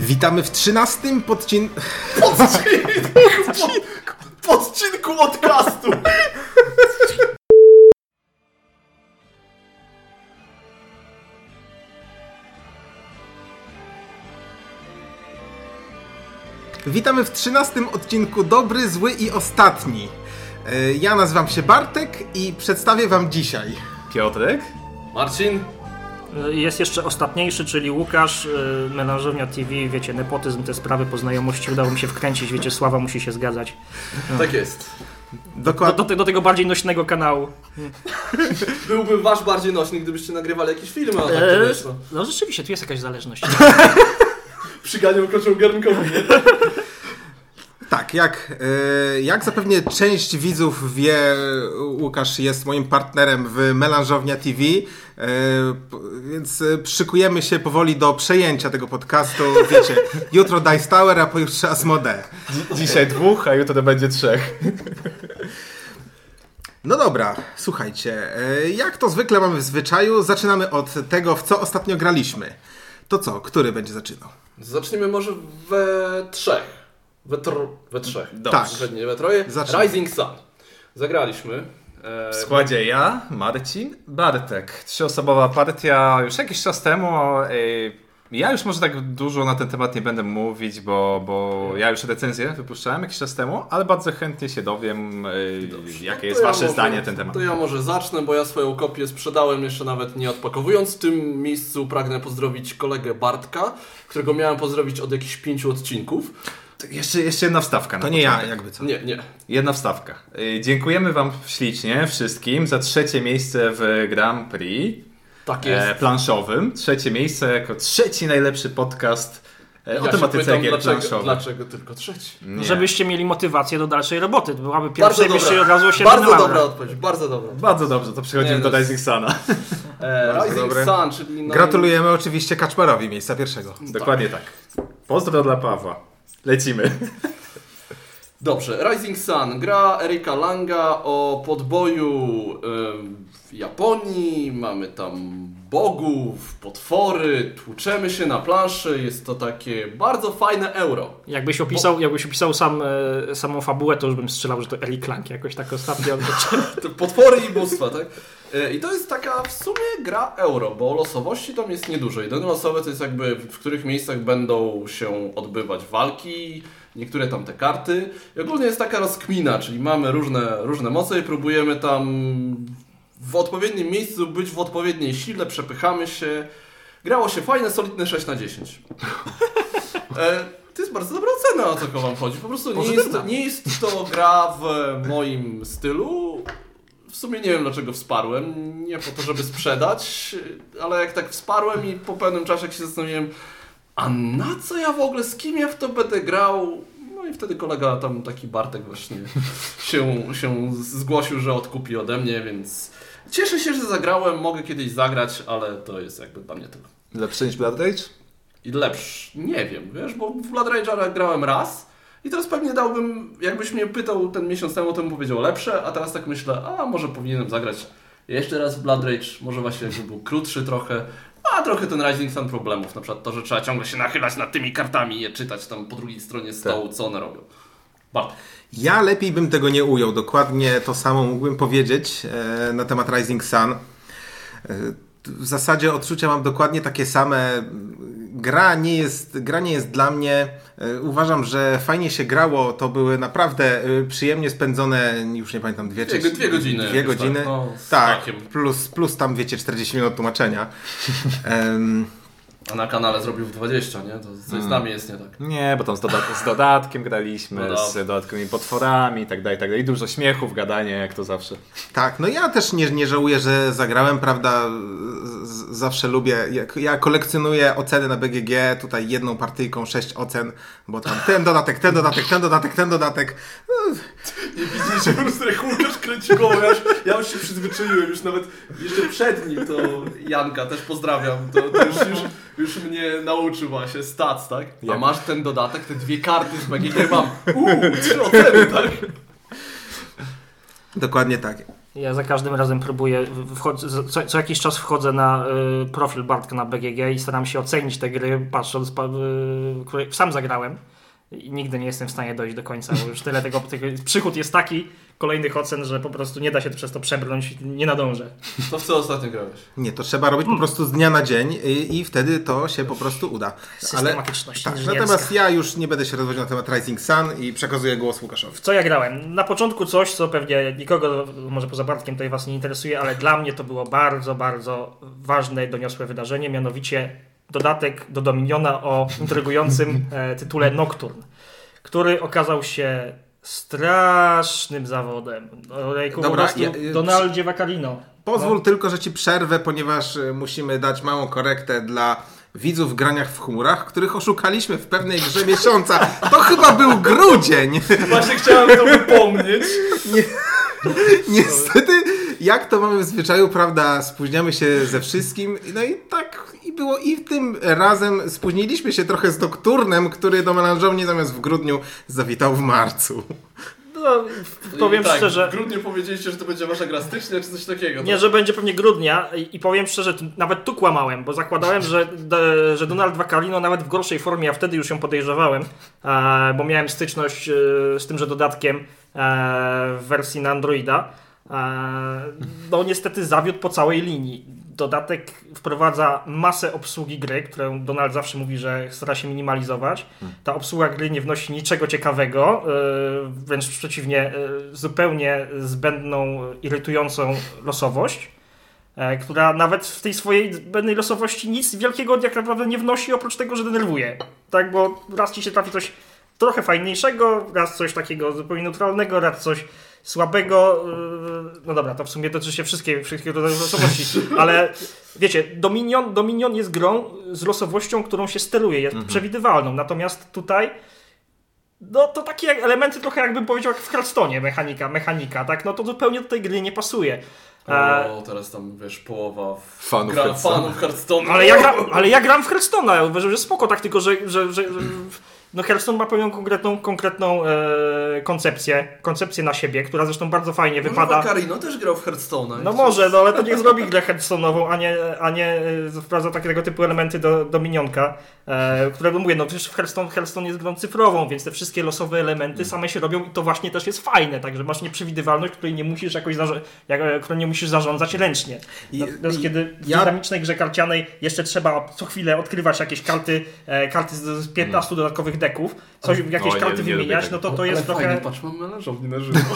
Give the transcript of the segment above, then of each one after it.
Witamy w trzynastym podcin... Podcinku, podcinku podcastu. Witamy w trzynastym odcinku Dobry, Zły i Ostatni. E, Ja nazywam się Bartek i przedstawię wam dzisiaj. Piotrek? Marcin, Jest jeszcze ostatniejszy, czyli Łukasz, y, melanżownia TV, wiecie, nepotyzm, te sprawy po znajomości, udało mi się wkręcić, wiecie, Sława musi się zgadzać. tak jest. Do, Dokładnie. do, te- do tego bardziej nośnego kanału. Byłby wasz bardziej nośny, gdybyście nagrywali jakieś filmy, a tak to E, wiesz, no. no rzeczywiście, tu jest jakaś zależność. Przyganiał kocią garnkową, nie? Tak, jak, e, jak zapewnie część widzów wie, Łukasz jest moim partnerem w Melanżownia TV, e, więc e, szykujemy się powoli do przejęcia tego podcastu. Wiecie, jutro Dice Tower, a pojutrze Asmodee. Dzisiaj dwóch, a jutro będzie trzech. No dobra, słuchajcie, e, jak to zwykle mamy w zwyczaju, zaczynamy od tego, w co ostatnio graliśmy. To co, który będzie zaczynał? Zaczniemy może we trzech. We, tr... we trzech. Tak. Że nie we troje. Rising Sun. Zagraliśmy. E, W składzie ja, Marcin, Bartek. Trzyosobowa partia już jakiś czas temu. ej, Ja już może tak dużo na ten temat nie będę mówić, bo, bo ja już recenzję wypuszczałem jakiś czas temu, ale bardzo chętnie się dowiem, ej, jakie to jest ja wasze może- zdanie na ten temat. To ja może zacznę, bo ja swoją kopię sprzedałem jeszcze nawet nie odpakowując. W tym miejscu pragnę pozdrowić kolegę Bartka, którego miałem pozdrowić od jakichś pięciu odcinków. Jeszcze, jeszcze jedna wstawka. na To nie ja, początek. jakby co. Nie, nie. Jedna wstawka. Ej, Dziękujemy Wam ślicznie wszystkim za trzecie miejsce w Grand Prix. Tak jest. e, planszowym. Trzecie miejsce jako trzeci najlepszy podcast e, o Ja się tematyce gier dlaczego, planszowych. dlaczego tylko trzeci? Nie. Żebyście mieli motywację do dalszej roboty. To byłaby Bardzo pierwsza i od razu się bardzo dobra odpowiedź, bardzo dobra. Bardzo dobrze, to przechodzimy Nie, do no, Rising Suna. E, Bardzo Rising dobre. Sun, czyli... naj- Gratulujemy oczywiście Kaczmarowi miejsca pierwszego. Dokładnie tak. Pozdro dla Pawła. Lecimy. Dobrze, Rising Sun, gra Erika Langa o podboju w Japonii, mamy tam bogów, potwory, tłuczemy się na planszy, jest to takie bardzo fajne euro. Jakbyś opisał, jakbyś opisał sam, e, samą fabułę, to już bym strzelał, że to Eli Clank jakoś tak ostatnio. To potwory i bóstwa, tak? E, I to jest taka w sumie gra euro, bo losowości tam jest niedużo. Jedyne losowe to jest jakby w których miejscach będą się odbywać walki, niektóre tam te karty. I ogólnie jest taka rozkmina, czyli mamy różne, różne moce i próbujemy tam w odpowiednim miejscu być w odpowiedniej sile, przepychamy się. Grało się fajne, solidne 6 na 10. E, to jest bardzo dobra ocena, o co wam chodzi. Po prostu nie jest, nie jest to gra w moim stylu. W sumie nie wiem dlaczego wsparłem. Nie po to, żeby sprzedać, ale jak tak wsparłem i po pewnym czasie jak się zastanowiłem, a na co ja w ogóle, z kim ja w to będę grał? No i wtedy kolega tam taki Bartek właśnie się, się zgłosił, że odkupi ode mnie, więc cieszę się, że zagrałem, mogę kiedyś zagrać, ale to jest jakby dla mnie tyle. Lepszy niż Blood Rage? I lepszy, nie wiem, wiesz, bo w Blood Rage'a grałem raz i teraz pewnie dałbym, jakbyś mnie pytał ten miesiąc temu, to bym powiedział lepsze, a teraz tak myślę, a może powinienem zagrać jeszcze raz w Blood Rage, może właśnie jakby był krótszy trochę, a trochę ten Rising Sun problemów, na przykład to, że trzeba ciągle się nachylać nad tymi kartami i je czytać tam po drugiej stronie stołu, co one robią. Bardzo. Ja lepiej bym tego nie ujął. Dokładnie to samo mógłbym powiedzieć e, na temat Rising Sun. E, w zasadzie odczucia mam dokładnie takie same. Gra nie jest, gra nie jest dla mnie. E, Uważam, że fajnie się grało. To były naprawdę e, przyjemnie spędzone, już nie pamiętam, dwie, Dwie- czy dwie godziny Dwie jakoś godziny. tak, no, tak, plus, plus tam wiecie 40 minut tłumaczenia. A na kanale zrobił w 20, nie? To coś z nami jest nie tak. Nie, bo tam z, dodat z dodatkiem graliśmy, No z dodatkowymi potworami i tak dalej, i tak dalej. I dużo śmiechów, gadania, jak to zawsze. Tak, no ja też nie, nie żałuję, że zagrałem, prawda? Z, zawsze lubię. Ja, ja kolekcjonuję oceny na BGG, tutaj jedną partyjką sześć ocen, bo tam ten dodatek, ten dodatek, ten dodatek, ten dodatek. No, Nie widzisz, że po prostu jak Łukasz kręci głową, ja już, ja już się przyzwyczaiłem, już nawet jeszcze przed nim to Janka, też pozdrawiam, to, to już, już, już mnie nauczył właśnie stats, tak? A Jak? masz ten dodatek, te dwie karty z BGG mam, uuu, trzy oceny, tak? Dokładnie tak. Ja za każdym razem próbuję, wchodzę, co, co, jakiś czas wchodzę na y, profil Bartka na BGG i staram się ocenić te gry, patrząc, pa, y, które sam zagrałem. I nigdy nie jestem w stanie dojść do końca, bo już tyle tego, tego przychód jest taki kolejnych ocen, że po prostu nie da się przez to przebrnąć, nie nadążę. To w co ostatnio grałeś? Nie, to trzeba robić po prostu z dnia na dzień i, i wtedy to się po prostu uda. Systematyczność tak, natomiast ja już nie będę się rozwodził na temat Rising Sun i przekazuję głos Łukaszowi. W co ja grałem? Na początku coś, co pewnie nikogo, może poza Bartkiem, tutaj Was nie interesuje, ale dla mnie to było bardzo, bardzo ważne, doniosłe wydarzenie, mianowicie dodatek do Dominiona o intrygującym e, tytule Nocturne, który okazał się strasznym zawodem. Olejku, Dobra, po prostu ja- Donaldzie Vaccarino. Pozwól No. tylko, że ci przerwę, ponieważ y, musimy dać małą korektę dla widzów w graniach w chmurach, których oszukaliśmy w pewnej grze miesiąca. To chyba był grudzień. Właśnie chciałem to wypomnieć. Niestety, jak to mamy w zwyczaju, prawda, spóźniamy się ze wszystkim. No i tak było i tym razem spóźniliśmy się trochę z Nocturnem, który do melanżowni zamiast w grudniu zawitał w marcu. No, powiem I tak, szczerze, W grudniu powiedzieliście, że to będzie wasza gra stycznia, czy coś takiego. Nie, tak? że będzie pewnie grudnia i, i powiem szczerze, nawet tu kłamałem, bo zakładałem, że, że Donald Vaccarino nawet w gorszej formie, a wtedy już ją podejrzewałem, e, bo miałem styczność e, z tymże dodatkiem e, w wersji na Androida. No niestety zawiódł po całej linii. Dodatek wprowadza masę obsługi gry, którą Donald zawsze mówi, że stara się minimalizować. Ta obsługa gry nie wnosi niczego ciekawego, e, wręcz przeciwnie, e, zupełnie zbędną, irytującą losowość, e, która nawet w tej swojej zbędnej losowości nic wielkiego jak naprawdę nie wnosi, oprócz tego, że denerwuje. Tak, bo raz ci się trafi coś trochę fajniejszego, raz coś takiego zupełnie neutralnego, raz coś słabego. yy, No dobra, to w sumie dotyczy się wszystkie, wszystkich rodzajów losowości, ale wiecie, Dominion, Dominion jest grą z losowością, którą się steruje, jest przewidywalną, natomiast tutaj no to takie elementy trochę jakbym powiedział jak w Hearthstone mechanika, mechanika, tak? No to zupełnie do tej gry nie pasuje. E, O, teraz tam wiesz, połowa Fanów gra, Hearthstone'a. fanów ale, ja gra, ale ja gram w Hearthstone'a, ja uważam, że spoko, tak, tylko że, że, że, że no Hearthstone ma pewną konkretną, konkretną e, koncepcję, koncepcję na siebie, która zresztą bardzo fajnie Może wypada. Karino też grał w Hearthstone'a. No może, no ale to niech zrobi grę Hearthstone'ową, a nie, a nie e, wprowadza takiego typu elementy do, do minionka, e, którego mówię, no przecież Hearthstone, Hearthstone jest grą cyfrową, więc te wszystkie losowe elementy same się robią i to właśnie też jest fajne, także masz nieprzewidywalność, której nie musisz jakoś jak, e, którą nie musisz zarządzać ręcznie. Natomiast i- kiedy w ja- dynamicznej grze karcianej jeszcze trzeba co chwilę odkrywać jakieś karty, e, karty z, z 15 dodatkowych deków, coś, jakieś O, nie- karty nie lubię wymieniać, tego. no to to Ale jest fajnie, trochę... patrz, mam melanżownię na żywo.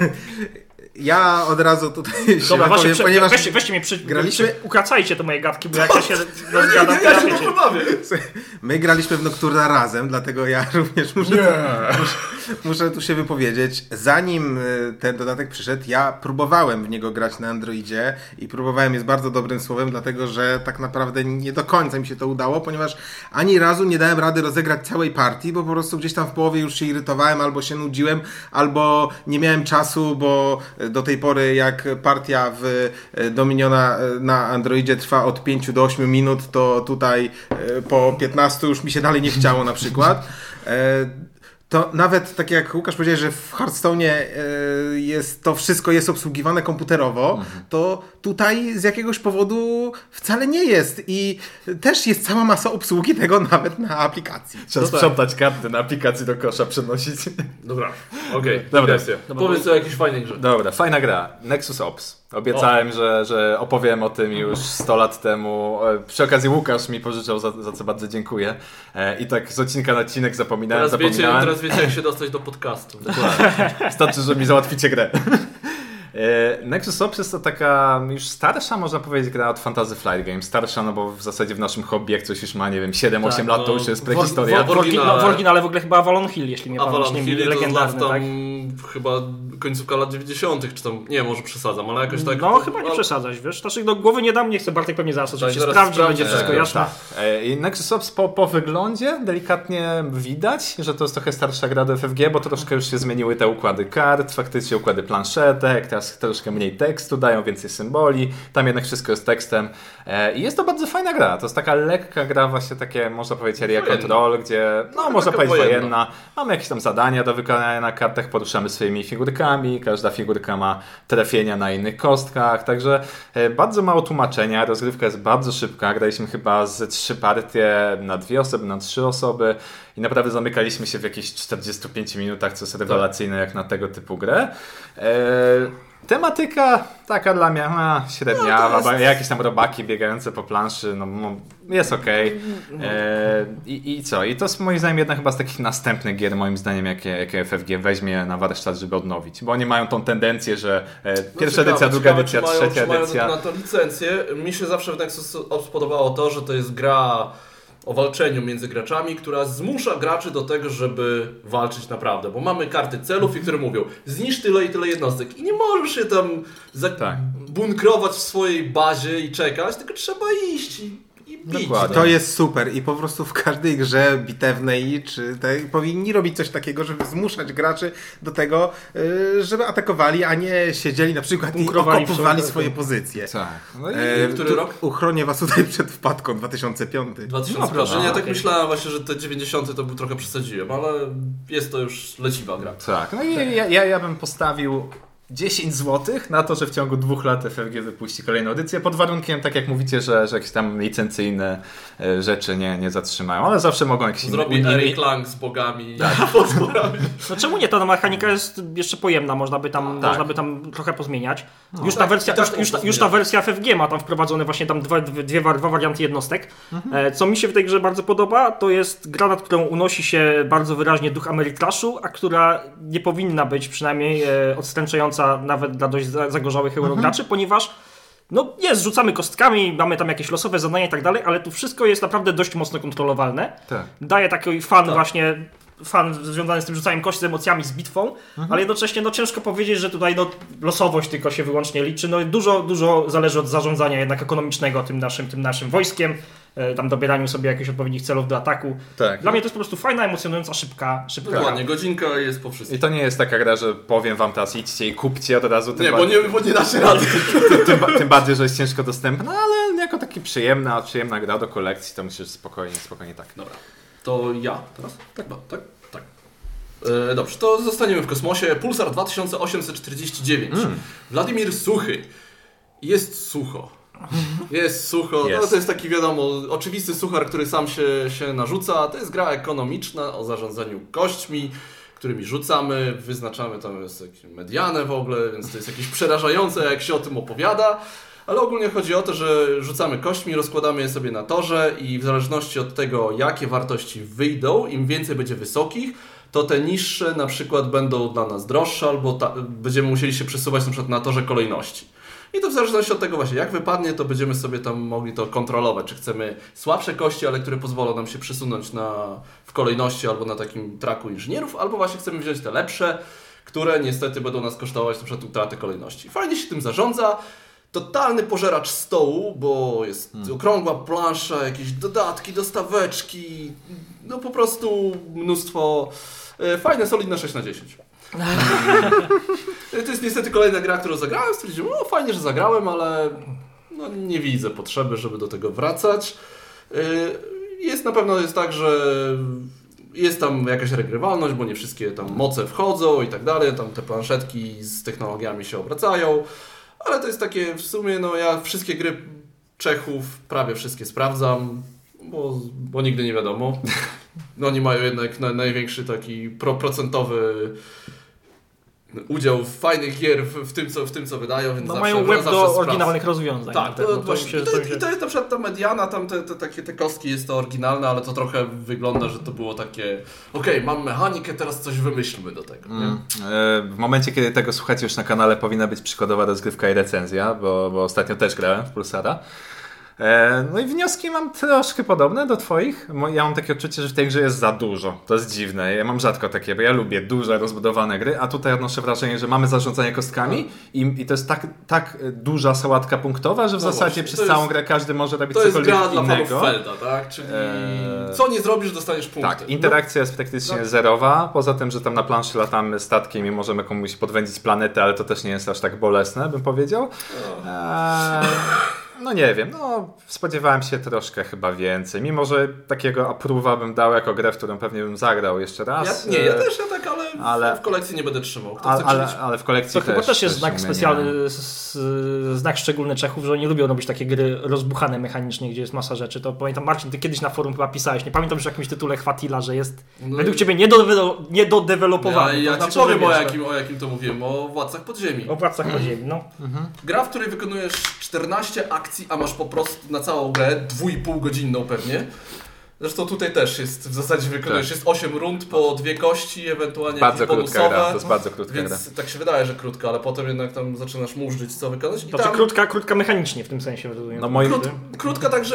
Ja od razu tutaj się Dobra, właśnie, ponieważ weźcie, weźcie mnie przy, graliśmy- ukracajcie te moje gadki, bo jak ja się rozgadam, to Ja się pobawię. my graliśmy w Nocturna razem, dlatego ja również muszę, muszę, muszę tu się wypowiedzieć. Zanim y, ten dodatek przyszedł, ja próbowałem w niego grać na Androidzie i próbowałem jest bardzo dobrym słowem, dlatego że tak naprawdę nie do końca mi się to udało, ponieważ ani razu nie dałem rady rozegrać całej partii, bo po prostu gdzieś tam w połowie już się irytowałem, albo się nudziłem, albo nie miałem czasu, bo do tej pory jak partia w e, Dominiona e, na Androidzie trwa od 5 do 8 minut, to tutaj e, po 15 już mi się dalej nie chciało na przykład. To nawet tak jak Łukasz powiedział, że w Hearthstone'ie e, jest to wszystko jest obsługiwane komputerowo, to tutaj z jakiegoś powodu wcale nie jest i też jest cała masa obsługi tego nawet na aplikacji. Trzeba No tak. sprzątać karty na aplikacji do kosza, przenosić. Dobra, okej, Dobra. digresja. Powiedz o jakiejś fajnej grze. Dobra, fajna gra. Nexus Ops. Obiecałem, że, że opowiem o tym już 100 lat temu. E, Przy okazji Łukasz mi pożyczał, za, za co bardzo dziękuję. E, I tak z odcinka na odcinek zapominałem, Teraz wiecie, zapominałem. teraz wiecie jak się dostać do podcastu. Wystarczy, że mi załatwicie grę. E, Nexus Ops jest to taka już starsza, można powiedzieć, gra od Fantasy Flight Games. Starsza, no bo w zasadzie w naszym hobby, jak coś już ma, nie wiem, 7-8 Tak, lat, to no, już jest w- prehistoria. w- W, orgi, oryginale. no, w oryginale w ogóle chyba Avalon Hill, jeśli mnie pamięć Avalon nie Hill to legendarny, tam tak? chyba końcówka lat 90. czy tam, nie, może przesadzam, ale jakoś tak... No chyba nie ale- przesadzać, wiesz? Znaczy do głowy nie dam, nie chcę, Bartek pewnie zaraz oczywiście zaraz sprawdzi, będzie wszystko e, jasne. Tak. E, I Nexus Ops po, po wyglądzie delikatnie widać, że to jest trochę starsza gra do FFG, bo troszkę już się zmieniły te układy kart, faktycznie układy planszetek, teraz troszkę mniej tekstu, dają więcej symboli, tam jednak wszystko jest tekstem. E, I jest to bardzo fajna gra. To jest taka lekka gra, właśnie takie, można powiedzieć, area control, gdzie, no Trochę można powiedzieć wojenna. wojenna. Mamy jakieś tam zadania do wykonania na kartach, poruszamy swoimi figurkami, każda figurka ma trafienia na innych kostkach, także e, bardzo mało tłumaczenia, rozgrywka jest bardzo szybka, graliśmy chyba ze trzy partie na dwie osoby, na trzy osoby i naprawdę zamykaliśmy się w jakichś 45 minutach, co jest rewelacyjne jak na tego typu grę. E, Tematyka taka dla mnie a, średniawa, No, jest- jakieś tam robaki biegające po planszy, no, no jest okej. E, i, I co? I to jest moim zdaniem jedna chyba z takich następnych gier, moim zdaniem, jakie, jakie FFG weźmie na warsztat, żeby odnowić. Bo oni mają tą tendencję, że e, No pierwsza edycja, druga edycja, mają, trzecia mają edycja. na to licencję. Mi się zawsze w Nexus spodobało to, że to jest gra o walczeniu między graczami, która zmusza graczy do tego, żeby walczyć naprawdę. Bo mamy karty celów, i które mówią, zniszcz tyle i tyle jednostek. I nie możesz się tam Tak. bunkrować w swojej bazie i czekać, tylko trzeba iść i, i bić. Dokładnie. To jest super i po prostu w każdej grze bitewnej czy tej, powinni robić coś takiego, żeby zmuszać graczy do tego, y, żeby atakowali, a nie siedzieli na przykład i w- swoje pozycje. Tak. No i, E, Który tu rok? Uchronię was tutaj przed wpadką 2005. 2005. No, ja tak okej. myślałem właśnie, że te 90 to był trochę przesadziłem, ale jest to już leciwa gra. tak. No i ja, ja, ja bym postawił 10 zł na to, że w ciągu dwóch lat FFG wypuści kolejną edycję, pod warunkiem, tak jak mówicie, że, że jakieś tam licencyjne e, rzeczy nie, nie zatrzymają, ale zawsze mogą jakieś Zrobi inne- Eric Lang z bogami i potworami. No czemu nie? Ta mechanika jest jeszcze pojemna, można by tam, Tak. można by tam trochę pozmieniać. już, ta tak, wersja, i tak już, już, już ta wersja FFG ma tam wprowadzone właśnie tam dwa, dwie, dwie, dwa warianty jednostek. Mhm. E, Co mi się w tej grze bardzo podoba, to jest gra, nad którą unosi się bardzo wyraźnie duch Ameritraszu, a która nie powinna być przynajmniej e, nawet dla dość za- zagorzałych eurograczy, ponieważ no jest, rzucamy kostkami, mamy tam jakieś losowe zadania i tak dalej, ale tu wszystko jest naprawdę dość mocno kontrolowalne Tak. daje taki fan Tak. właśnie fan związany z tym rzucaniem kości z emocjami, z bitwą, ale jednocześnie no ciężko powiedzieć, że tutaj no, losowość tylko się wyłącznie liczy. No dużo, dużo zależy od zarządzania jednak ekonomicznego tym naszym, tym naszym wojskiem, e, tam dobieraniu sobie jakichś odpowiednich celów do ataku. Tak. Dla mnie to jest po prostu fajna, emocjonująca, szybka, szybka gra. Dokładnie, godzinka jest po I wszystkim. to nie jest taka gra, że powiem wam teraz idźcie i kupcie od razu. Nie, bo nie, bo nie dacie rady. tym, tym bardziej, że jest ciężko dostępna, ale jako taki przyjemna, przyjemna gra do kolekcji, to myślę, że spokojnie, spokojnie tak. Dobra, to ja teraz? Tak, no, tak, tak. E, dobrze, to zostaniemy w kosmosie. Pulsar 2849. Wladimir Suchy. Jest sucho. Jest sucho. No, Jest. to jest taki, wiadomo, oczywisty suchar, który sam się, się narzuca. To jest gra ekonomiczna o zarządzaniu kośćmi, którymi rzucamy, wyznaczamy tam jest medianę w ogóle, więc to jest jakieś przerażające, jak się o tym opowiada. Ale ogólnie chodzi o to, że rzucamy kośćmi, rozkładamy je sobie na torze i w zależności od tego, jakie wartości wyjdą, im więcej będzie wysokich, to te niższe na przykład będą dla nas droższe, albo ta, będziemy musieli się przesuwać na przykład na torze kolejności. I to w zależności od tego właśnie, jak wypadnie, to będziemy sobie tam mogli to kontrolować. Czy chcemy słabsze kości, ale które pozwolą nam się przesunąć na, w kolejności albo na takim traku inżynierów, albo właśnie chcemy wziąć te lepsze, które niestety będą nas kosztować na przykład utratę kolejności. Fajnie się tym zarządza. Totalny pożeracz stołu, bo jest okrągła plansza, jakieś dodatki, dostaweczki, no po prostu mnóstwo. e, Fajne, solidne 6 na 10. To jest niestety kolejna gra, którą zagrałem. Stwierdziłem, o fajnie, że zagrałem, ale no, nie widzę potrzeby, żeby do tego wracać. Yy, Jest na pewno jest tak, że jest tam jakaś regrywalność, bo nie wszystkie tam moce wchodzą i tak dalej. Tam te planszetki z technologiami się obracają. Ale to jest takie w sumie, no ja wszystkie gry Czechów prawie wszystkie sprawdzam, bo, bo nigdy nie wiadomo. No oni mają jednak na, największy taki pro, procentowy udział w fajnych gier w, w, tym, co, w tym, co wydają, więc No zawsze, mają web zawsze do oryginalnych rozwiązań. Tak, na to, pewno. właśnie, myślę, i, to, to się- i to jest na przykład ta mediana, tam te, te, takie te kostki jest to oryginalne, ale to trochę wygląda, że to było takie okej, mam mechanikę, teraz coś wymyślmy do tego. nie? E, W momencie, kiedy tego słuchacie już na kanale, powinna być przykładowa rozgrywka i recenzja, bo, bo ostatnio też grałem w Pulsara. E, No i wnioski mam troszkę podobne do Twoich. Ja mam takie odczucie, że w tej grze jest za dużo. To jest dziwne. Ja mam rzadko takie, bo ja lubię duże, rozbudowane gry, a tutaj odnoszę wrażenie, że mamy zarządzanie kostkami i, i to jest tak, tak duża sałatka punktowa, że w No zasadzie właśnie, przez całą jest- grę każdy może robić To jest cokolwiek gra dla innego. Felda, tak? Czyli Eee, co nie zrobisz, dostaniesz punkty. Tak, interakcja jest praktycznie No. zerowa. Poza tym, że tam na planszy latamy statkiem i możemy komuś podwędzić planetę, ale to też nie jest aż tak bolesne, bym powiedział. Eee, No nie wiem, no spodziewałem się troszkę chyba więcej. Mimo, że takiego approve'a bym dał jako grę, w którą pewnie bym zagrał jeszcze raz. Ja, nie, ja e, też ja tak, ale, ale- w kolekcji nie będę trzymał. Kto Ale, chce ale, w kolekcji To chyba też jest znak specjalny, znak szczególny Czechów, że oni lubią robić takie gry rozbuchane mechanicznie, gdzie jest masa rzeczy. To pamiętam, Marcin, ty kiedyś na forum chyba pisałeś, nie pamiętam już w jakimś tytule Chwatila, że jest No według i- ciebie niedodewelo- niedodewelopowany. Ja, ja To ci znaczy, powiem o jakim, o jakim to mówiłem, o Władcach Podziemi. O pracach podziemi, no. Gra, w której wykonujesz 14 akcji, a masz po prostu na całą grę 2,5 godzinną pewnie. Zresztą tutaj też jest, w zasadzie wykonujesz, Tak. jest 8 rund po dwie kości, ewentualnie Bardzo jakieś krótka bonusowe. gra, to jest bardzo krótka gra. Więc tak się wydaje, że krótka, ale potem jednak tam zaczynasz murzyć, co wykonać. I Znaczy tam krótka, krótka mechanicznie w tym sensie. No moim- krót, krótka także,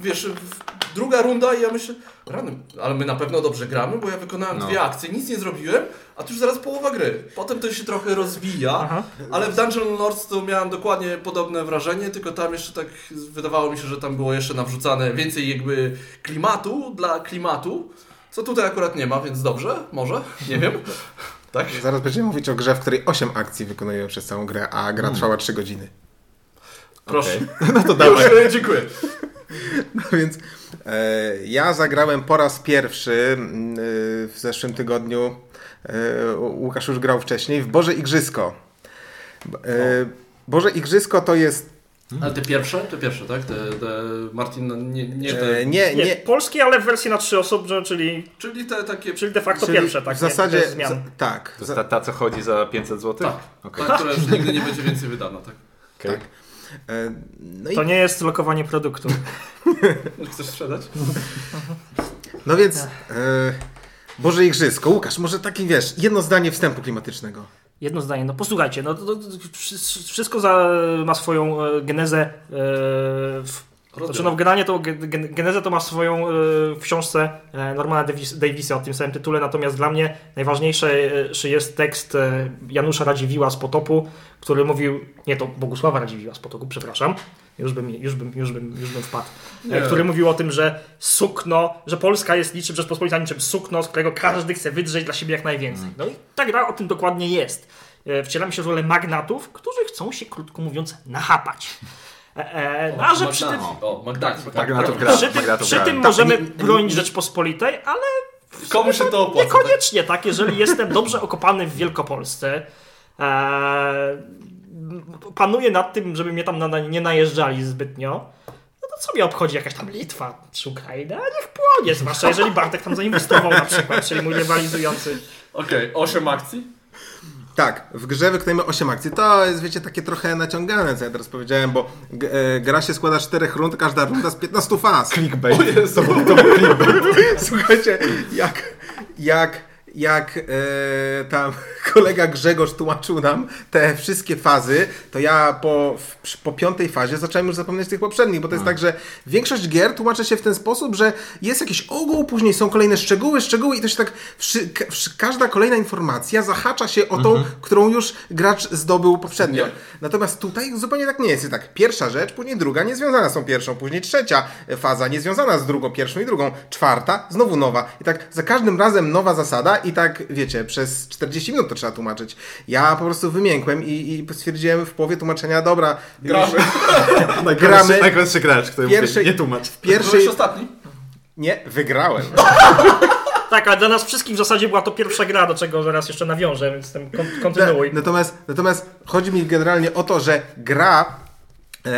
wiesz, w- druga runda i ja myślę, rany, ale my na pewno dobrze gramy, bo ja wykonałem No. dwie akcje, nic nie zrobiłem, a tu już zaraz połowa gry. Potem to się trochę rozwija, Aha. ale w Dungeon Lords to miałem dokładnie podobne wrażenie, tylko tam jeszcze tak wydawało mi się, że tam było jeszcze nawrzucane więcej jakby klimatu dla klimatu, co tutaj akurat nie ma, więc dobrze, może, nie wiem. Tak? Zaraz będziemy mówić o grze, w której 8 akcji wykonujemy przez całą grę, a gra trwała 3 godziny. Proszę. Okej. No to Już, dawaj. e, dziękuję. No więc ja zagrałem po raz pierwszy mm, e, w zeszłym tygodniu. E, Łukasz już grał wcześniej w Boże Igrzysko. E, Boże Igrzysko to jest. Ale te pierwsze, te pierwsze, tak? Te, te Martin, no, nie, nie te... E, nie, Nie, nie. polskie, ale w wersji na trzy osoby, czyli, Czyli te takie... czyli de facto czyli pierwsze, tak? w zasadzie. zmian. za- tak. To ta, ta, co chodzi za 500 zł? Tak, Okej. ta, która już nigdy nie będzie więcej wydana, tak? Okej. tak. E, no, i, To nie jest lokowanie produktu. Chcesz sprzedać? no więc. E, Boże Igrzysko. Łukasz, może taki wiesz, jedno zdanie wstępu klimatycznego. Jedno zdanie, no posłuchajcie, no to, to, to wszy- wszystko za, ma swoją e, genezę e, w Znaczy, no, generalnie to ge- gen- genezę to ma swoją e, w książce e, Normana Davis, Davisa o tym samym tytule, natomiast dla mnie najważniejszy e, jest tekst Janusza Radziwiła z Potopu, który mówił, nie to Bogusława Radziwiła z Potopu, przepraszam, już bym, już bym, już bym, już bym wpadł, Nie. który mówił o tym, że sukno, że Polska jest niczym Rzeczpospolita niczym sukno, z którego każdy chce wydrzeć dla siebie jak najwięcej. No i ta gra o tym dokładnie jest. Wcielamy się w rolę magnatów, którzy chcą się, krótko mówiąc, nachapać. E, e, no, a że przy tym. O. Tak, Magnatów prawda. gra. przy tym, przy tym Tak, możemy bronić Rzeczpospolitej, ale Komu się to opłaca? tak? niekoniecznie tak, jeżeli jestem dobrze okopany w Wielkopolsce. E, panuję nad tym, żeby mnie tam na, nie najeżdżali zbytnio. No to co mnie obchodzi jakaś tam Litwa czy Ukraina? Niech płonie, zwłaszcza jeżeli Bartek tam zainwestował na przykład, czyli mój rywalizujący. Okej, 8 akcji? Tak, w grze wykonujemy 8 akcji. To jest, wiecie, takie trochę naciągane, co ja teraz powiedziałem, bo g- e, gra się składa z 4 rund, każda runda z 15 faz. Clickbait. O Jezu. Słuchajcie, jak, jak, jak e, tam kolega Grzegorz tłumaczył nam te wszystkie fazy, to ja po, w, po piątej fazie zacząłem już zapominać tych poprzednich, bo to jest tak, że większość gier tłumaczy się w ten sposób, że jest jakiś ogół, później są kolejne szczegóły, szczegóły i to się tak, wszy, ka, wszy, każda kolejna informacja zahacza się o tą, którą już gracz zdobył poprzednio. Nie. Natomiast tutaj zupełnie tak nie jest. Jest tak, pierwsza rzecz, później druga, niezwiązana z tą pierwszą, później trzecia faza, niezwiązana z drugą, pierwszą i drugą, czwarta, znowu nowa. I tak za każdym razem nowa zasada i tak, wiecie, przez 40 minut to trzeba tłumaczyć. Ja po prostu wymiękłem i, i stwierdziłem w połowie tłumaczenia, dobra, Gramy. już gramy. Najgorszy gracz, który mówi, nie tłumacz. Byłeś ostatni? Nie, wygrałem. Tak, ale dla nas wszystkich w zasadzie była to pierwsza gra, do czego zaraz jeszcze nawiążę, więc ten kon- kontynuuj. Natomiast, natomiast chodzi mi generalnie o to, że gra. E,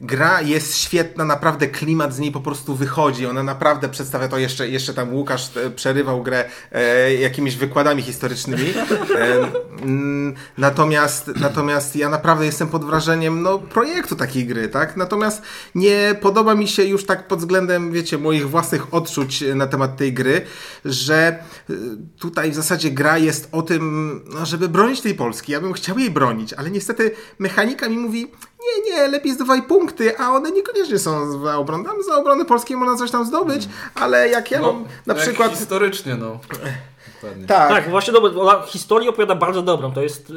gra jest świetna, naprawdę klimat z niej po prostu wychodzi. Ona naprawdę przedstawia to jeszcze, jeszcze tam Łukasz e, przerywał grę e, jakimiś wykładami historycznymi. E, mm, natomiast, natomiast ja naprawdę jestem pod wrażeniem no, projektu takiej gry, tak? Natomiast nie podoba mi się już tak pod względem, wiecie, moich własnych odczuć na temat tej gry, że y, tutaj w zasadzie gra jest o tym, no, żeby bronić tej Polski. Ja bym chciał jej bronić, ale niestety mechanika mi mówi, nie, nie, lepiej zdawaj punkty, a one niekoniecznie są za obronę. Tam za obronę polskiej można coś tam zdobyć, ale jak ja mam na przykład... Historycznie, no. Dokładnie. Tak, Tak, właśnie dobra, ona historię opowiada bardzo dobrą. To jest e,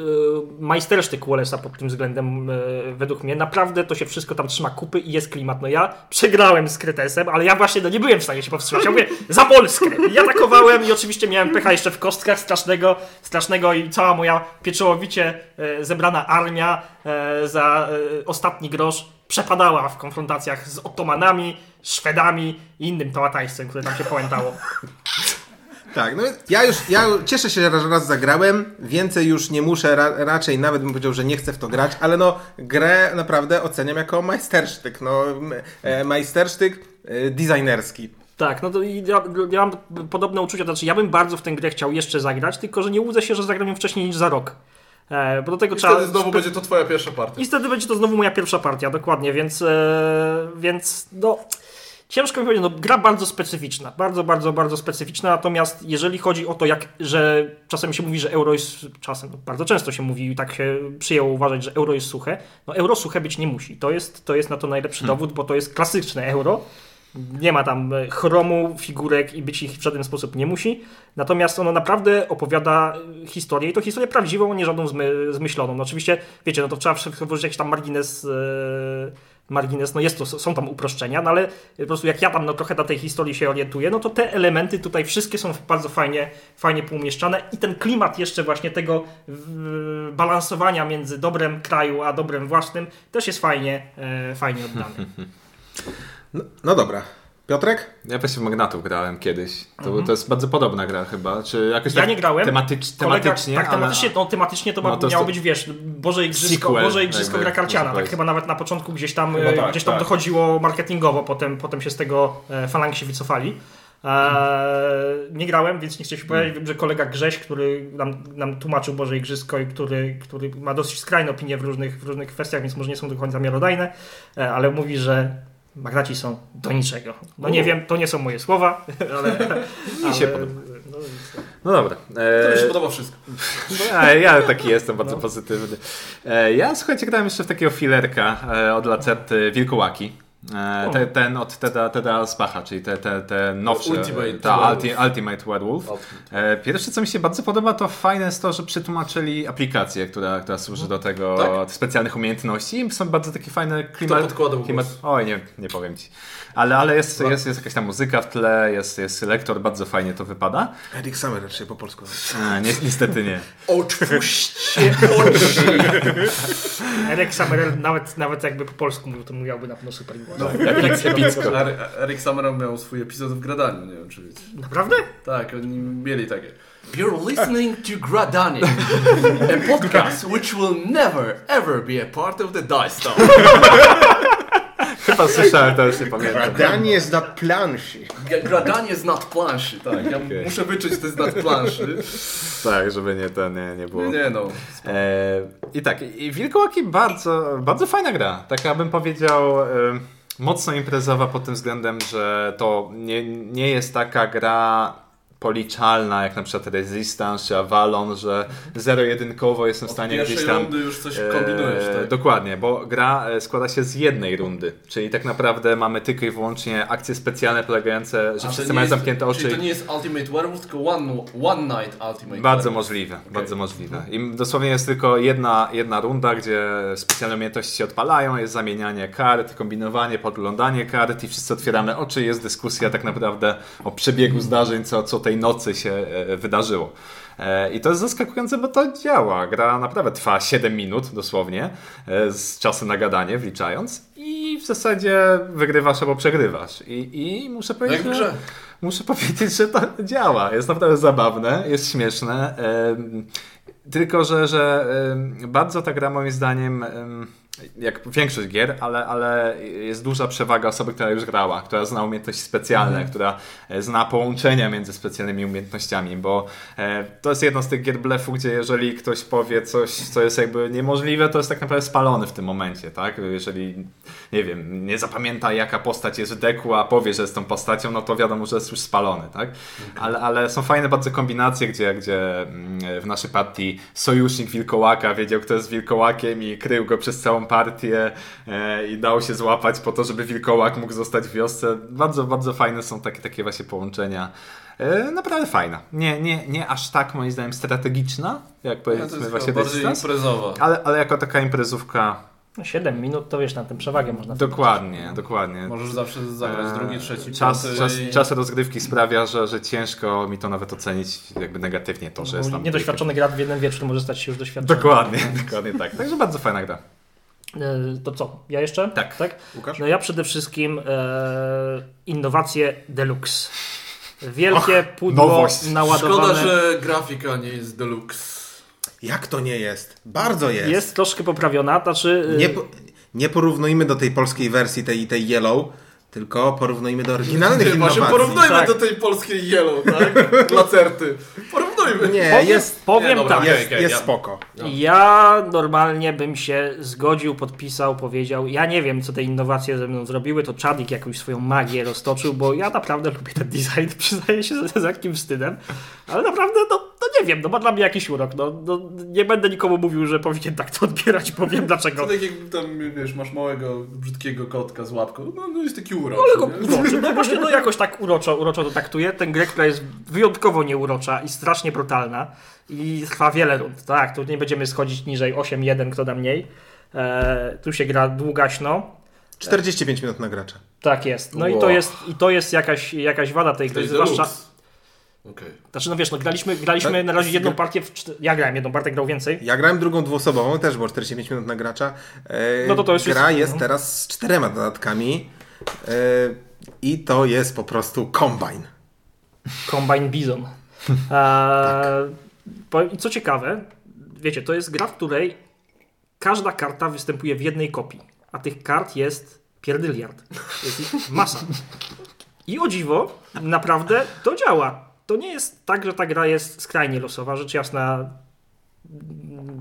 majstersztyk Wallace'a pod tym względem, e, według mnie. Naprawdę to się wszystko tam trzyma kupy i jest klimat. No ja przegrałem z Kretesem, ale ja właśnie no, nie byłem w stanie się powstrzymać. Ja mówię, za Polskę! I atakowałem i oczywiście miałem pecha jeszcze w kostkach strasznego, strasznego i cała moja pieczołowicie e, zebrana armia e, za e, ostatni grosz przepadała w konfrontacjach z Ottomanami, Szwedami i innym tałataństwem, które tam się pamiętało. Tak, no ja już, ja cieszę się, że raz, raz zagrałem, więcej już nie muszę, ra, raczej nawet bym powiedział, że nie chcę w to grać, ale no grę naprawdę oceniam jako majstersztyk, no e, majstersztyk e, designerski. Tak, no to i ja, ja mam podobne uczucia, to znaczy ja bym bardzo w tę grę chciał jeszcze zagrać, tylko że nie łudzę się, że zagram ją wcześniej niż za rok. E, bo do tego I trzeba... wtedy znowu będzie to twoja pierwsza partia. I wtedy będzie to znowu moja pierwsza partia, dokładnie, więc, e, więc no... Ciężko mi powiedzieć, no gra bardzo specyficzna, bardzo, bardzo, bardzo specyficzna, natomiast jeżeli chodzi o to, jak, że czasem się mówi, że euro jest, czasem, no bardzo często się mówi i tak się przyjęło uważać, że euro jest suche, no euro suche być nie musi, to jest, to jest na to najlepszy dowód, bo to jest klasyczne euro, nie ma tam e, chromu, figurek i być ich w żaden sposób nie musi. Natomiast ono naprawdę opowiada e, historię i to historię prawdziwą, nie żadną zmy, zmyśloną. No oczywiście, wiecie, no to trzeba włożyć jakiś tam margines, e, margines, no jest to, są tam uproszczenia, no ale po prostu jak ja tam no trochę na tej historii się orientuję, no to te elementy tutaj wszystkie są bardzo fajnie, fajnie poumieszczane i ten klimat jeszcze właśnie tego balansowania między dobrem kraju a dobrem własnym też jest fajnie, e, fajnie oddany. No, no dobra. Piotrek? Ja właśnie w Magnatów grałem kiedyś. To, to jest bardzo podobna gra chyba. Czy jakoś Mhm. Ja tak nie grałem. Tematycz, Kolega- tematycznie, tak, ale- tematycznie, no, tematycznie to, No to miało to- być, wiesz, Boże Igrzysko, Sequel, Boże Igrzysko jakby, gra karciana. Tak powiedzieć. chyba nawet na początku gdzieś tam, e, tak, gdzieś tam tak. dochodziło marketingowo, potem, potem się z tego e, falangsi wycofali. E, nie grałem, więc nie chcę się powiedzieć. Wiem, że kolega Grześ, który nam, nam tłumaczył Boże Igrzysko i który, który ma dosyć skrajne opinie w różnych, w różnych kwestiach, więc może nie są do końca miarodajne, e, ale mówi, że Magnaci są do niczego. No nie wiem, to nie są moje słowa, ale... Mi się ale- podoba. no, No dobra. To mi się E, podoba wszystko. ja, ja taki jestem bardzo No. pozytywny. E, ja słuchajcie, grałem jeszcze w takiego filerka e, od Lacety Wilkołaki. E, te, ten od Teda, Teda Spacha, czyli te, te, te nowsze. Ultimate ta, Werewolf. Ulti, Ultimate Werewolf. E, Pierwsze, co mi się bardzo podoba, to fajne jest to, że przetłumaczyli aplikację, która, która służy do tego, Tak? specjalnych umiejętności. I są bardzo takie fajne klimat. podkładał klimat oj, nie, nie powiem ci. Ale, ale jest, jest, jest jakaś tam muzyka w tle, jest, jest lektor, bardzo fajnie to wypada. Eric Summer raczej po polsku. E, ni niestety nie. Otwórzcie oczy! Eric Summerell nawet, nawet jakby po polsku mówił, to mówiłby na pewno super głos. Epicko. Eri- Eric Summerow miał swój epizod w Gradaniu, nie wiem czy wiecie. Naprawdę? Tak, oni mieli takie. You're listening to Gradanie, a podcast which will never ever be a part of the Dice Tower. Chyba słyszałem, to już nie pamiętam. Danie jest na planszy. Gradanie z nad planszy, tak. Ja Okej. muszę wyczuć to z nad planszy. Tak, żeby nie, to nie, nie było. Nie, no. E, I tak, i Wilkołaki bardzo, bardzo fajna gra. Taka bym powiedział e, mocno imprezowa pod tym względem, że to nie, nie jest taka gra policzalna jak na przykład Resistance czy Avalon, że zero-jedynkowo jestem w stanie gdzieś tam... rundy już coś e, kombinujesz, tak? Dokładnie, bo gra e, składa się z jednej rundy, czyli tak naprawdę mamy tylko i wyłącznie akcje specjalne polegające, że A wszyscy mają jest- zamknięte oczy. Czyli to nie jest Ultimate Werewolf, tylko One, one Night Ultimate Bardzo możliwe, bardzo możliwe. I dosłownie jest tylko jedna, jedna runda, gdzie specjalne umiejętności się odpalają, jest zamienianie kart, kombinowanie, podglądanie kart i wszyscy otwieramy oczy, jest dyskusja tak naprawdę o przebiegu zdarzeń, co, co tej nocy się e, wydarzyło. E, I to jest zaskakujące, bo to działa. Gra naprawdę trwa 7 minut dosłownie, e, z czasem na gadanie wliczając i w zasadzie wygrywasz albo przegrywasz. I, i muszę powiedzieć, Jak w że... Muszę powiedzieć, że to działa. Jest naprawdę zabawne, jest śmieszne. Tylko, że, że bardzo ta gra moim zdaniem, em, jak większość gier, ale, ale jest duża przewaga osoby, która już grała, która zna umiejętności specjalne, która e, zna połączenia między specjalnymi umiejętnościami, bo e, to jest jedno z tych gier blefu, gdzie jeżeli ktoś powie coś, co jest jakby niemożliwe, to jest tak naprawdę spalony w tym momencie, tak? Jeżeli, nie wiem, nie zapamięta jaka postać jest w deku, a powie, że jest tą postacią, no to wiadomo, że jest już spalony, tak? Ale, ale są fajne bardzo kombinacje, gdzie, gdzie mm, w naszej partii sojusznik wilkołaka wiedział, kto jest wilkołakiem i krył go przez całą całą partię e, i dał się złapać po to, żeby wilkołak mógł zostać w wiosce. Bardzo, bardzo fajne są takie, takie właśnie połączenia. E, naprawdę fajna. Nie, nie, nie aż tak moim zdaniem strategiczna, jak powiedzmy jest właśnie bardziej Resistance, imprezowa. ale, ale jako taka imprezówka No 7 minut to wiesz, na tę przewagę można dokładnie, dokładnie. Możesz zawsze zagrać Eee, drugi, trzeci, czas, piąty czas, i- czas rozgrywki sprawia, że, że ciężko mi to nawet ocenić jakby negatywnie to, że jest tam... Niedoświadczony gracz w jednym wieczór może stać się już doświadczony. Dokładnie, dokładnie tak. Także bardzo fajna gra. E, To co? Ja jeszcze? Tak. tak? Łukasz? No ja przede wszystkim e, innowacje deluxe. Wielkie pudło nowość. naładowane. Szkoda, że grafika nie jest deluxe. Jak to nie jest? Bardzo jest. Jest troszkę poprawiona, znaczy... e, Nie, po, nie porównujmy do tej polskiej wersji, tej, tej Yellow, tylko porównujmy do oryginalnych Właśnie innowacji. porównujmy Tak. do tej polskiej Yellow, tak? Lacerty. Porównujmy. Nie, Powiem, jest, powiem Nie, dobra, tak. jest, jest spoko. No. Ja normalnie bym się zgodził, podpisał, powiedział. Ja nie wiem, co te innowacje ze mną zrobiły. To Czadik jakąś swoją magię roztoczył, bo ja naprawdę lubię ten design. Przyznaję się z, z lekkim wstydem. Ale naprawdę, no, no nie wiem, no ma dla mnie jakiś urok. No, no, nie będę nikomu mówił, że powinien tak to odbierać, powiem dlaczego. To tak jak tam, wiesz, masz małego, brzydkiego kotka z łapką. No, no jest taki urok. Ale go uroczy. No właśnie, no jakoś tak uroczo, uroczo to traktuje. Ten grę, która jest wyjątkowo nieurocza i strasznie brutalna i trwa wiele rund. Tak, tu nie będziemy schodzić niżej 8-1, kto da mniej. E, tu się gra długaśno. 45 minut na gracza. Tak jest. No i Wow. to jest, i to jest jakaś, jakaś wada tej gry. Zwłaszcza, deluxe. Okej. znaczy no wiesz, no graliśmy, graliśmy Tak, na razie jedną partię, ja grałem jedną partię, grał więcej. Ja grałem drugą dwuosobową, też było 45 minut na gracza. E, No to to już Gra jest- jest teraz z czterema dodatkami e, i to jest po prostu kombine. Combine Bison. E, po- I co ciekawe, wiecie, to jest gra, w której każda karta występuje w jednej kopii, a tych kart jest pierdyliard. Jest ich masa. I o dziwo, naprawdę to działa. To nie jest tak, że ta gra jest skrajnie losowa, rzecz jasna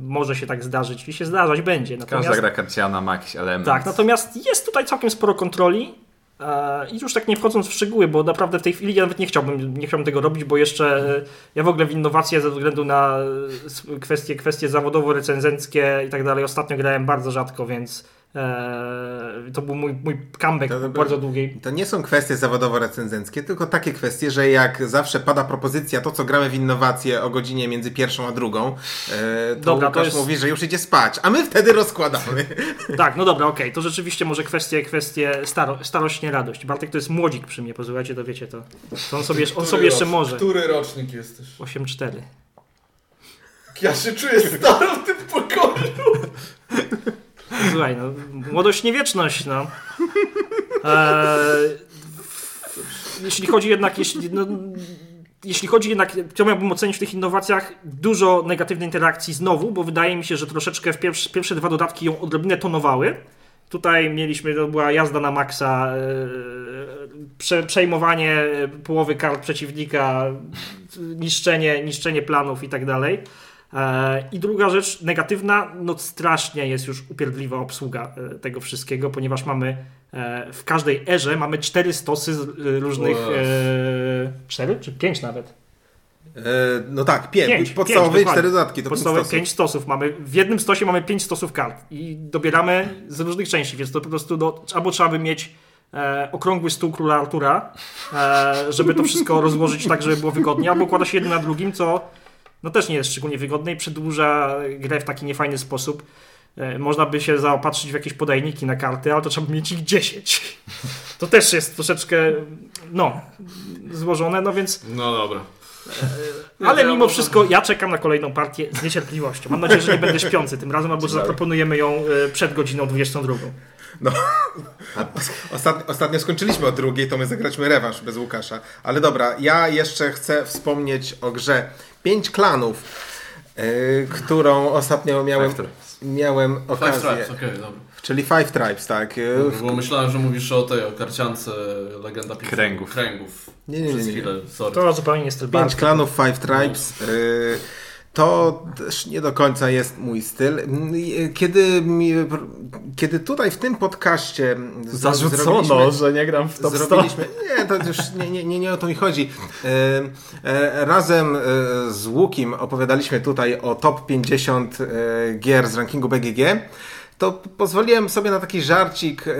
może się tak zdarzyć i się zdarzać będzie. Każda Natomiast, gra karciana ma jakiś element. tak, natomiast jest tutaj całkiem sporo kontroli. E, I już tak nie wchodząc w szczegóły, bo naprawdę w tej chwili ja nawet nie chciałbym, nie chciałbym tego robić, bo jeszcze e, ja w ogóle w innowacje ze względu na e, kwestie, kwestie zawodowo-recenzenckie i tak dalej ostatnio grałem bardzo rzadko, więc e, to był mój, mój comeback To- bardzo długiej. To nie są kwestie zawodowo-recenzenckie, tylko takie kwestie, że jak zawsze pada propozycja, to co gramy w innowacje o godzinie między pierwszą a drugą, e, to Dobra, to Łukasz jest- mówi, że już idzie spać, a my wtedy rozkładamy. Tak, no dobra, okej, to rzeczywiście może kwestie, kwestie staro, starośnie radość. Bartek to jest młodzik przy mnie, posłuchajcie, to wiecie to. to on sobie, on sobie jeszcze może. Który rocznik jesteś? 8-4. Ja się czuję staro w tym pokoju. Słuchaj, no, młodość nie wieczność, no. Eee, jeśli chodzi jednak, jeśli, no, jeśli chodzi jednak, co miałbym ocenić w tych innowacjach, dużo negatywnej interakcji znowu, bo wydaje mi się, że troszeczkę w pierwsze, pierwsze dwa dodatki ją odrobinę tonowały. Tutaj mieliśmy, to była jazda na maksa, eee, prze, przejmowanie połowy kart przeciwnika, niszczenie, niszczenie planów i tak dalej. E, I druga rzecz negatywna, no strasznie jest już upierdliwa obsługa e, tego wszystkiego, ponieważ mamy e, w każdej erze mamy cztery stosy z różnych. E, cztery czy pięć nawet? E, no tak, pięć. Pięć, Podstawowe pięć, i cztery dodatki. To Podstawowe pięć pięć stosów mamy. W jednym stosie mamy pięć stosów kart i dobieramy z różnych części, więc to po prostu do, albo trzeba by mieć e, okrągły stół króla Artura, e, żeby to wszystko rozłożyć tak, żeby było wygodnie, albo układa się jedno na drugim, co no też nie jest szczególnie wygodne i przedłuża grę w taki niefajny sposób. E, Można by się zaopatrzyć w jakieś podajniki na karty, ale to trzeba by mieć ich 10. To też jest troszeczkę, no, złożone, no więc No dobra. ale ja mimo może- wszystko ja czekam na kolejną partię z niecierpliwością. Mam nadzieję, że nie będę śpiący tym razem, albo że zaproponujemy ją e, przed godziną 22. Ostatnio, ostatnio skończyliśmy o drugiej, to my zagraliśmy rewanż bez Łukasza. Ale dobra, ja jeszcze chcę wspomnieć o grze Pięć Klanów, yy, którą ostatnio miałem, Five Tribes. miałem Five okazję. Stripes, okej, dobra. Czyli Five Tribes, tak. Yy, Bo myślałem, że mówisz o tej, o karciance Legenda Pixel. Kręgów. Kręgów. Nie, nie, nie, nie. chwilę. To zupełnie nie styl Pięć. Klanów, Five Tribes. Yy, to też nie do końca jest mój styl. Kiedy, kiedy tutaj w tym podcaście z- zrobiliśmy- że nie gram w Zrobiliśmy. Nie, to już nie, nie, nie, nie o to mi chodzi. E, e, razem e, z Łukim opowiadaliśmy tutaj o top 50 e, gier z rankingu BGG. To pozwoliłem sobie na taki żarcik, e,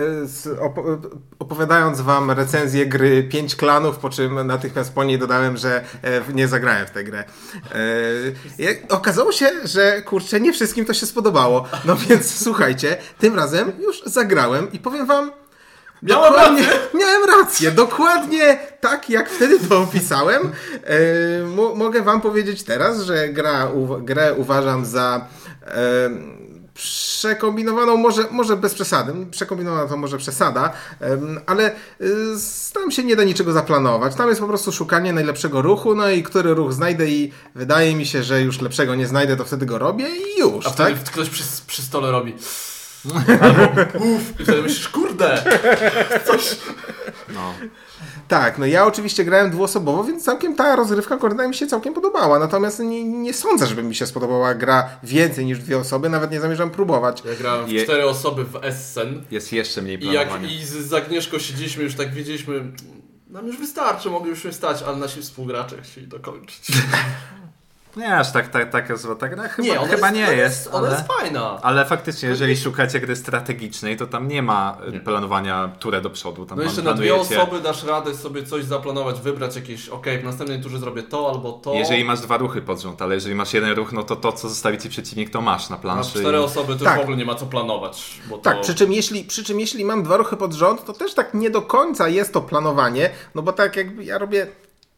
opowiadając wam recenzję gry 5 klanów, po czym natychmiast po niej dodałem, że e, nie zagrałem w tę grę. E, okazało się, że kurczę, nie wszystkim to się spodobało. No więc słuchajcie, tym razem już zagrałem i powiem wam, Miałem Dokładnie, miałem rację, dokładnie tak jak wtedy to opisałem. Mo- mogę wam powiedzieć teraz, że gra, u, grę uważam za przekombinowaną, może, może bez przesady, przekombinowana to może przesada, ale e, tam się nie da niczego zaplanować. Tam jest po prostu szukanie najlepszego ruchu, no i który ruch znajdę i wydaje mi się, że już lepszego nie znajdę, to wtedy go robię i już, A tak? wtedy ktoś przy, przy stole robi. Albo uff, i wtedy myślisz, kurde, coś. No. Tak, no ja oczywiście grałem dwuosobowo, więc całkiem ta rozgrywka Gordona mi się całkiem podobała. Natomiast nie, nie sądzę, żeby mi się spodobała gra więcej niż dwie osoby, nawet nie zamierzam próbować. Ja grałem w Je- cztery osoby w Essen Jest jeszcze mniej i jak i z, z Agnieszką siedzieliśmy, już tak wiedzieliśmy, nam już wystarczy, moglibyśmy stać, ale nasi współgracze chcieli dokończyć. Nie, aż tak, tak, taka zła ta gra chyba, Nie, ona chyba jest, nie ona jest. Ona ale... jest fajna. Ale faktycznie, jeżeli szukacie gry strategicznej, to tam nie ma planowania turę do przodu. Tam No jeszcze na dwie osoby dasz radę sobie coś zaplanować, wybrać jakieś, okej, w następnej turze zrobię to albo to. Jeżeli masz dwa ruchy pod rząd, ale jeżeli masz jeden ruch, no to to, co zostawi ci przeciwnik, to masz na Na planszy. cztery i- osoby to Tak. już w ogóle nie ma co planować. Bo Tak, to... przy czym, jeśli, przy czym jeśli mam dwa ruchy pod rząd, to też tak nie do końca jest to planowanie, no bo tak jakby ja robię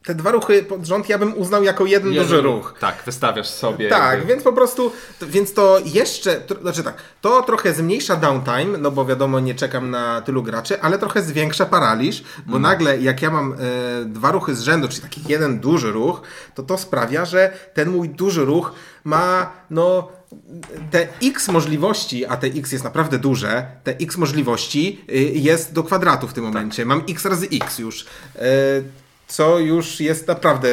te dwa ruchy pod rząd, ja bym uznał jako jeden, Jeden duży ruch. Tak, wystawiasz sobie. Tak, jakby- więc po prostu, więc to jeszcze, to, znaczy tak, to trochę zmniejsza downtime, no bo wiadomo, nie czekam na tylu graczy, ale trochę zwiększa paraliż, bo nagle jak ja mam e, dwa ruchy z rzędu, czyli taki jeden duży ruch, to to sprawia, że ten mój duży ruch ma, no, te x możliwości, a te x jest naprawdę duże, te x możliwości y, jest do kwadratu w tym momencie. Mam x razy x już. E, co już jest naprawdę,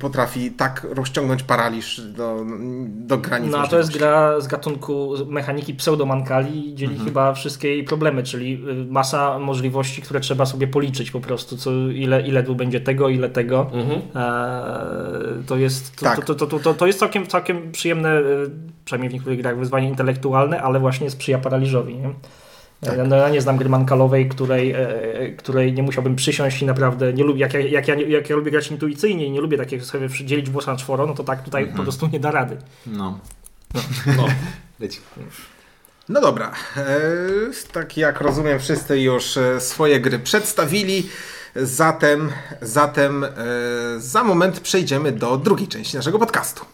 potrafi tak rozciągnąć paraliż do, do granic No a to jest gra z gatunku mechaniki pseudomankali i dzieli chyba wszystkie jej problemy, czyli y, masa możliwości, które trzeba sobie policzyć po prostu, co, ile, ile tu będzie tego, ile tego. Mhm. Eee, to jest, to, Tak. to, to, to, to, to jest całkiem, całkiem przyjemne, y, przynajmniej w niektórych grach, wyzwanie intelektualne, ale właśnie sprzyja paraliżowi. Nie? Tak. Ja, no, nie znam gry mankalowej, której, e, której nie musiałbym przysiąść i naprawdę nie lubię, jak ja, jak, ja, jak ja lubię grać intuicyjnie i nie lubię takiego sobie dzielić włosa na czworo, no to tak tutaj po prostu nie da rady. No. No. Leci. No dobra, e, tak jak rozumiem, wszyscy już e, swoje gry przedstawili. Zatem, zatem za moment przejdziemy do drugiej części naszego podcastu.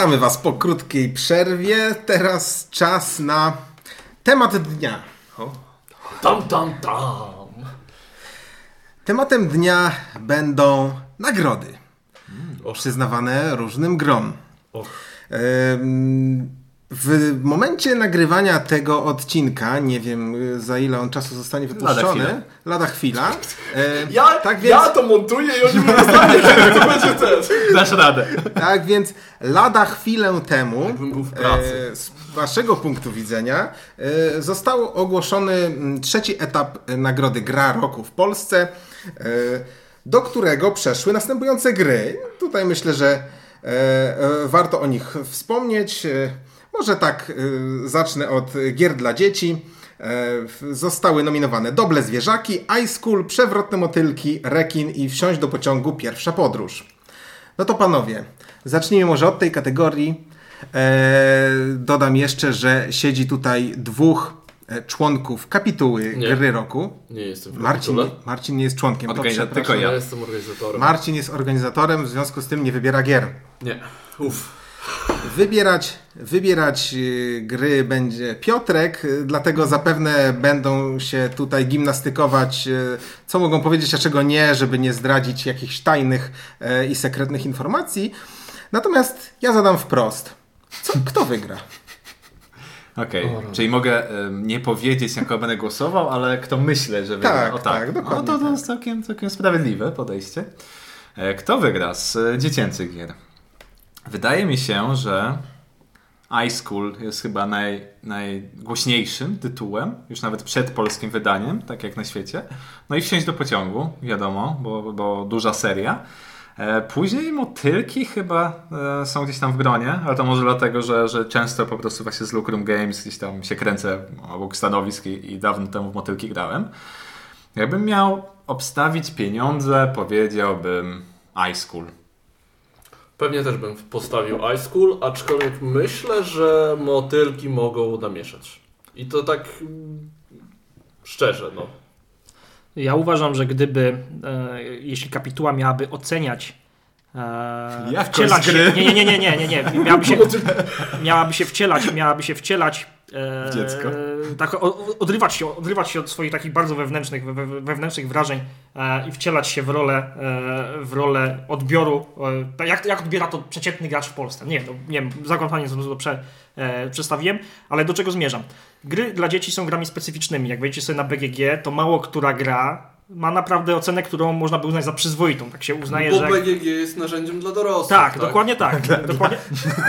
Witamy Was po krótkiej przerwie. Teraz czas na temat dnia. Tam, tam, tam. Tematem dnia będą nagrody Och. przyznawane różnym grom. W momencie nagrywania tego odcinka, nie wiem y, za ile on czasu zostanie wypuszczony, chwilę. lada chwila. e, Ja, tak więc, ja to montuję i oni mówią kiedy to będzie ten. Dasz radę. tak więc lada chwilę temu, e, z waszego punktu widzenia, e, został ogłoszony mm, trzeci etap nagrody Gra Roku w Polsce, e, do którego przeszły następujące gry. Tutaj myślę, że e, e, warto o nich wspomnieć. Może tak e, zacznę od gier dla dzieci. E, Zostały nominowane Doble Zwierzaki, Ice School, Przewrotne Motylki, Rekin i Wsiąść do pociągu Pierwsza Podróż. No to panowie, zacznijmy może od tej kategorii. E, dodam jeszcze, że siedzi tutaj dwóch e, członków kapituły Nie. gry roku. Nie jestem w Marcin. Marcin nie jest członkiem. to Organizator- przepraszam. tylko Ja ja. jestem organizatorem. Marcin jest organizatorem, w związku z tym nie wybiera gier. Nie. Uff. Wybierać, wybierać y, gry będzie Piotrek, y, dlatego zapewne będą się tutaj gimnastykować, y, co mogą powiedzieć, a czego nie, żeby nie zdradzić jakichś tajnych i sekretnych informacji. Natomiast ja zadam wprost. Co, kto wygra? Okej, czyli mogę em, nie powiedzieć, kogo będę głosował, ale kto myślę, że wygra. Tak, o, tak, dokładnie No to, to tak. jest całkiem, całkiem sprawiedliwe podejście. E, Kto wygra z e, dziecięcych gier? Wydaje mi się, że iSchool jest chyba naj, najgłośniejszym tytułem, już nawet przed polskim wydaniem, tak jak na świecie. No i wsiąść do pociągu, wiadomo, bo, bo duża seria. E, później motylki chyba e, są gdzieś tam w gronie, ale to może dlatego, że, że często po prostu właśnie z Lucrum Games gdzieś tam się kręcę obok stanowisk i, i dawno temu w motylki grałem. Jakbym miał obstawić pieniądze, powiedziałbym iSchool. Pewnie też bym postawił iSchool, aczkolwiek myślę, że motylki mogą namieszać. I to tak szczerze, no. Ja uważam, że gdyby, e, jeśli kapituła miałaby oceniać e, Jakość wcielać się, gry. nie, nie, nie, nie, nie, nie, miałaby się, miałaby się wcielać, miałaby się wcielać e, Dziecko. tak odrywać się, odrywać się od swoich takich bardzo wewnętrznych, we, we- wewnętrznych wrażeń e, i wcielać się w rolę, e, w rolę odbioru, e, jak, jak odbiera to przeciętny gracz w Polsce. Nie, no, nie wiem, zakłamanie za dużo prze, przedstawiłem, ale do czego zmierzam? Gry dla dzieci są grami specyficznymi. Jak wejdziecie sobie na BGG, to mało która gra ma naprawdę ocenę, którą można by uznać za przyzwoitą. Tak się uznaje, Bo że... jak- BGG jest narzędziem dla dorosłych. Tak, dokładnie tak. dokładnie,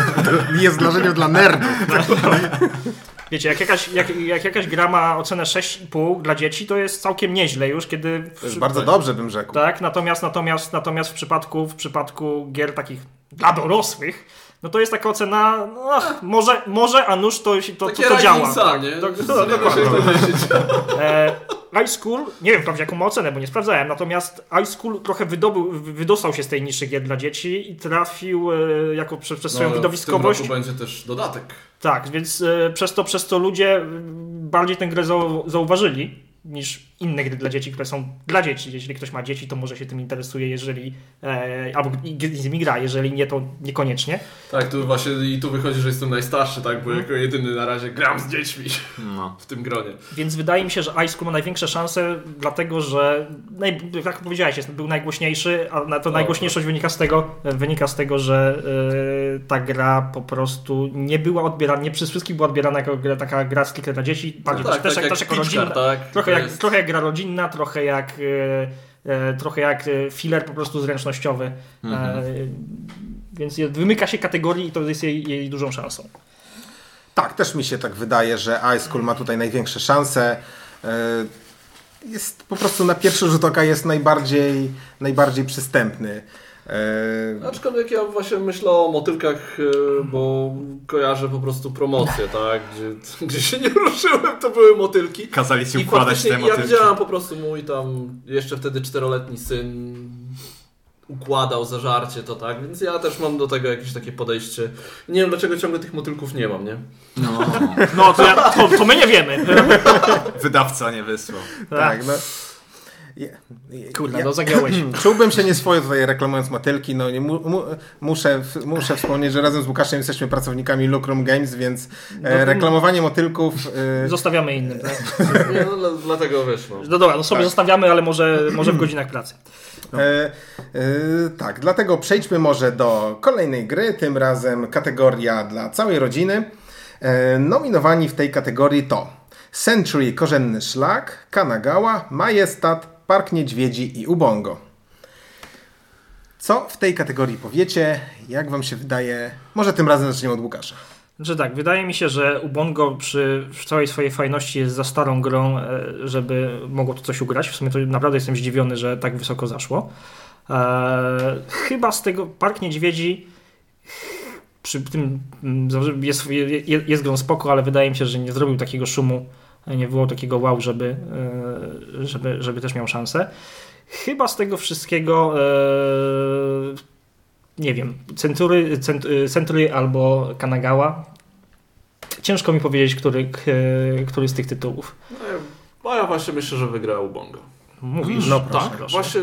Jest narzędziem dla nerdów. Wiecie, jak jakaś, jak, jak jakaś gra ma ocenę 6,5 dla dzieci, to jest całkiem nieźle już, kiedy... To jest bardzo dobrze, bym rzekł. Tak, natomiast, natomiast, natomiast w, przypadku, w przypadku gier takich dla dorosłych, no to jest taka ocena, no, ach, może, może, a nuż to, to, to, to działa. Risingsa, nie? Tak, to- domyślić. E, High School, nie wiem wprawdzie jaką ma ocenę, bo nie sprawdzałem, natomiast High School trochę wydobył, wy- wydostał się z tej niszy gier dla dzieci i trafił e, jako przez, przez swoją No, widowiskowość. W tym będzie też dodatek. Tak, więc e, przez, to, przez to ludzie bardziej tę grę zau, zauważyli niż inne gry dla dzieci, które są dla dzieci. Jeśli ktoś ma dzieci, to może się tym interesuje, jeżeli e, albo z nimi gra, jeżeli nie, to niekoniecznie. Tak, tu właśnie i tu wychodzi, że jestem najstarszy, tak, bo jako jedyny na razie gram z dziećmi No. w tym gronie. Więc wydaje mi się, że Ice ma największe szanse, dlatego że, naj, jak powiedziałeś, jest, był najgłośniejszy, a na to Tak. najgłośniejszość wynika z tego, wynika z tego że e, ta gra po prostu nie była odbierana, nie przez wszystkich była odbierana jako gra, taka gra stricte dla dzieci, bardziej tak, też, tak jak, też jako rodzinna. tak? Trochę jak, jest- trochę jak gra rodzinna, trochę jak, e, e, trochę jak e, filler po prostu zręcznościowy. E, więc wymyka się kategorii i to jest jej, jej dużą szansą. Tak, też mi się tak wydaje, że iSchool ma tutaj największe szanse. E, Jest po prostu na pierwszy rzut oka jest najbardziej, najbardziej przystępny. E, Aczkolwiek ja właśnie myślę o motylkach, e, bo kojarzę po prostu promocję, tak? Gdzie, gdzie się nie ruszyłem, to były motylki. Kazali ci I układać te ja motylki. widziałem po prostu mój tam jeszcze wtedy czteroletni syn układał zażarcie to tak, więc ja też mam do tego jakieś takie podejście. Nie wiem dlaczego ciągle tych motylków nie mam, nie? No. No to, ja, to, to my nie wiemy. Wydawca nie wysłał. tak, no. Kurna, ja- no zagiąłeś. Czułbym się nieswojo tutaj reklamując motylki. No, nie, mu, mu, muszę, muszę wspomnieć, że razem z Łukaszem jesteśmy pracownikami Lucrum Games, więc e, reklamowanie motylków. E, Zostawiamy innym. Tak? Nie, no, dla- dlatego wiesz, no. No dobra, no sobie Tak. zostawiamy, ale może, może w godzinach pracy. E, e, tak, dlatego przejdźmy może do kolejnej gry, tym razem kategoria dla całej rodziny. E, nominowani w tej kategorii to Century Korzenny Szlak, Kanagawa, Majestat, Park Niedźwiedzi i Ubongo. Co w tej kategorii powiecie? Jak wam się wydaje? Może tym razem zaczniemy od Łukasza. Znaczy tak, wydaje mi się, że Ubongo przy całej swojej fajności jest za starą grą, e, żeby mogło tu coś ugrać. W sumie to naprawdę jestem zdziwiony, że tak wysoko zaszło. E, chyba z tego Park Niedźwiedzi przy tym mm, jest, jest grą spoko, ale wydaje mi się, że nie zrobił takiego szumu, nie było takiego wow, żeby, e, żeby, żeby też miał szansę. Chyba z tego wszystkiego e, nie wiem, Century, Cent, Century albo Kanagawa. Ciężko mi powiedzieć, który, który z tych tytułów. No ja, właśnie myślę, że wygra Ubongo. Mówisz? No proszę, tak, proszę. właśnie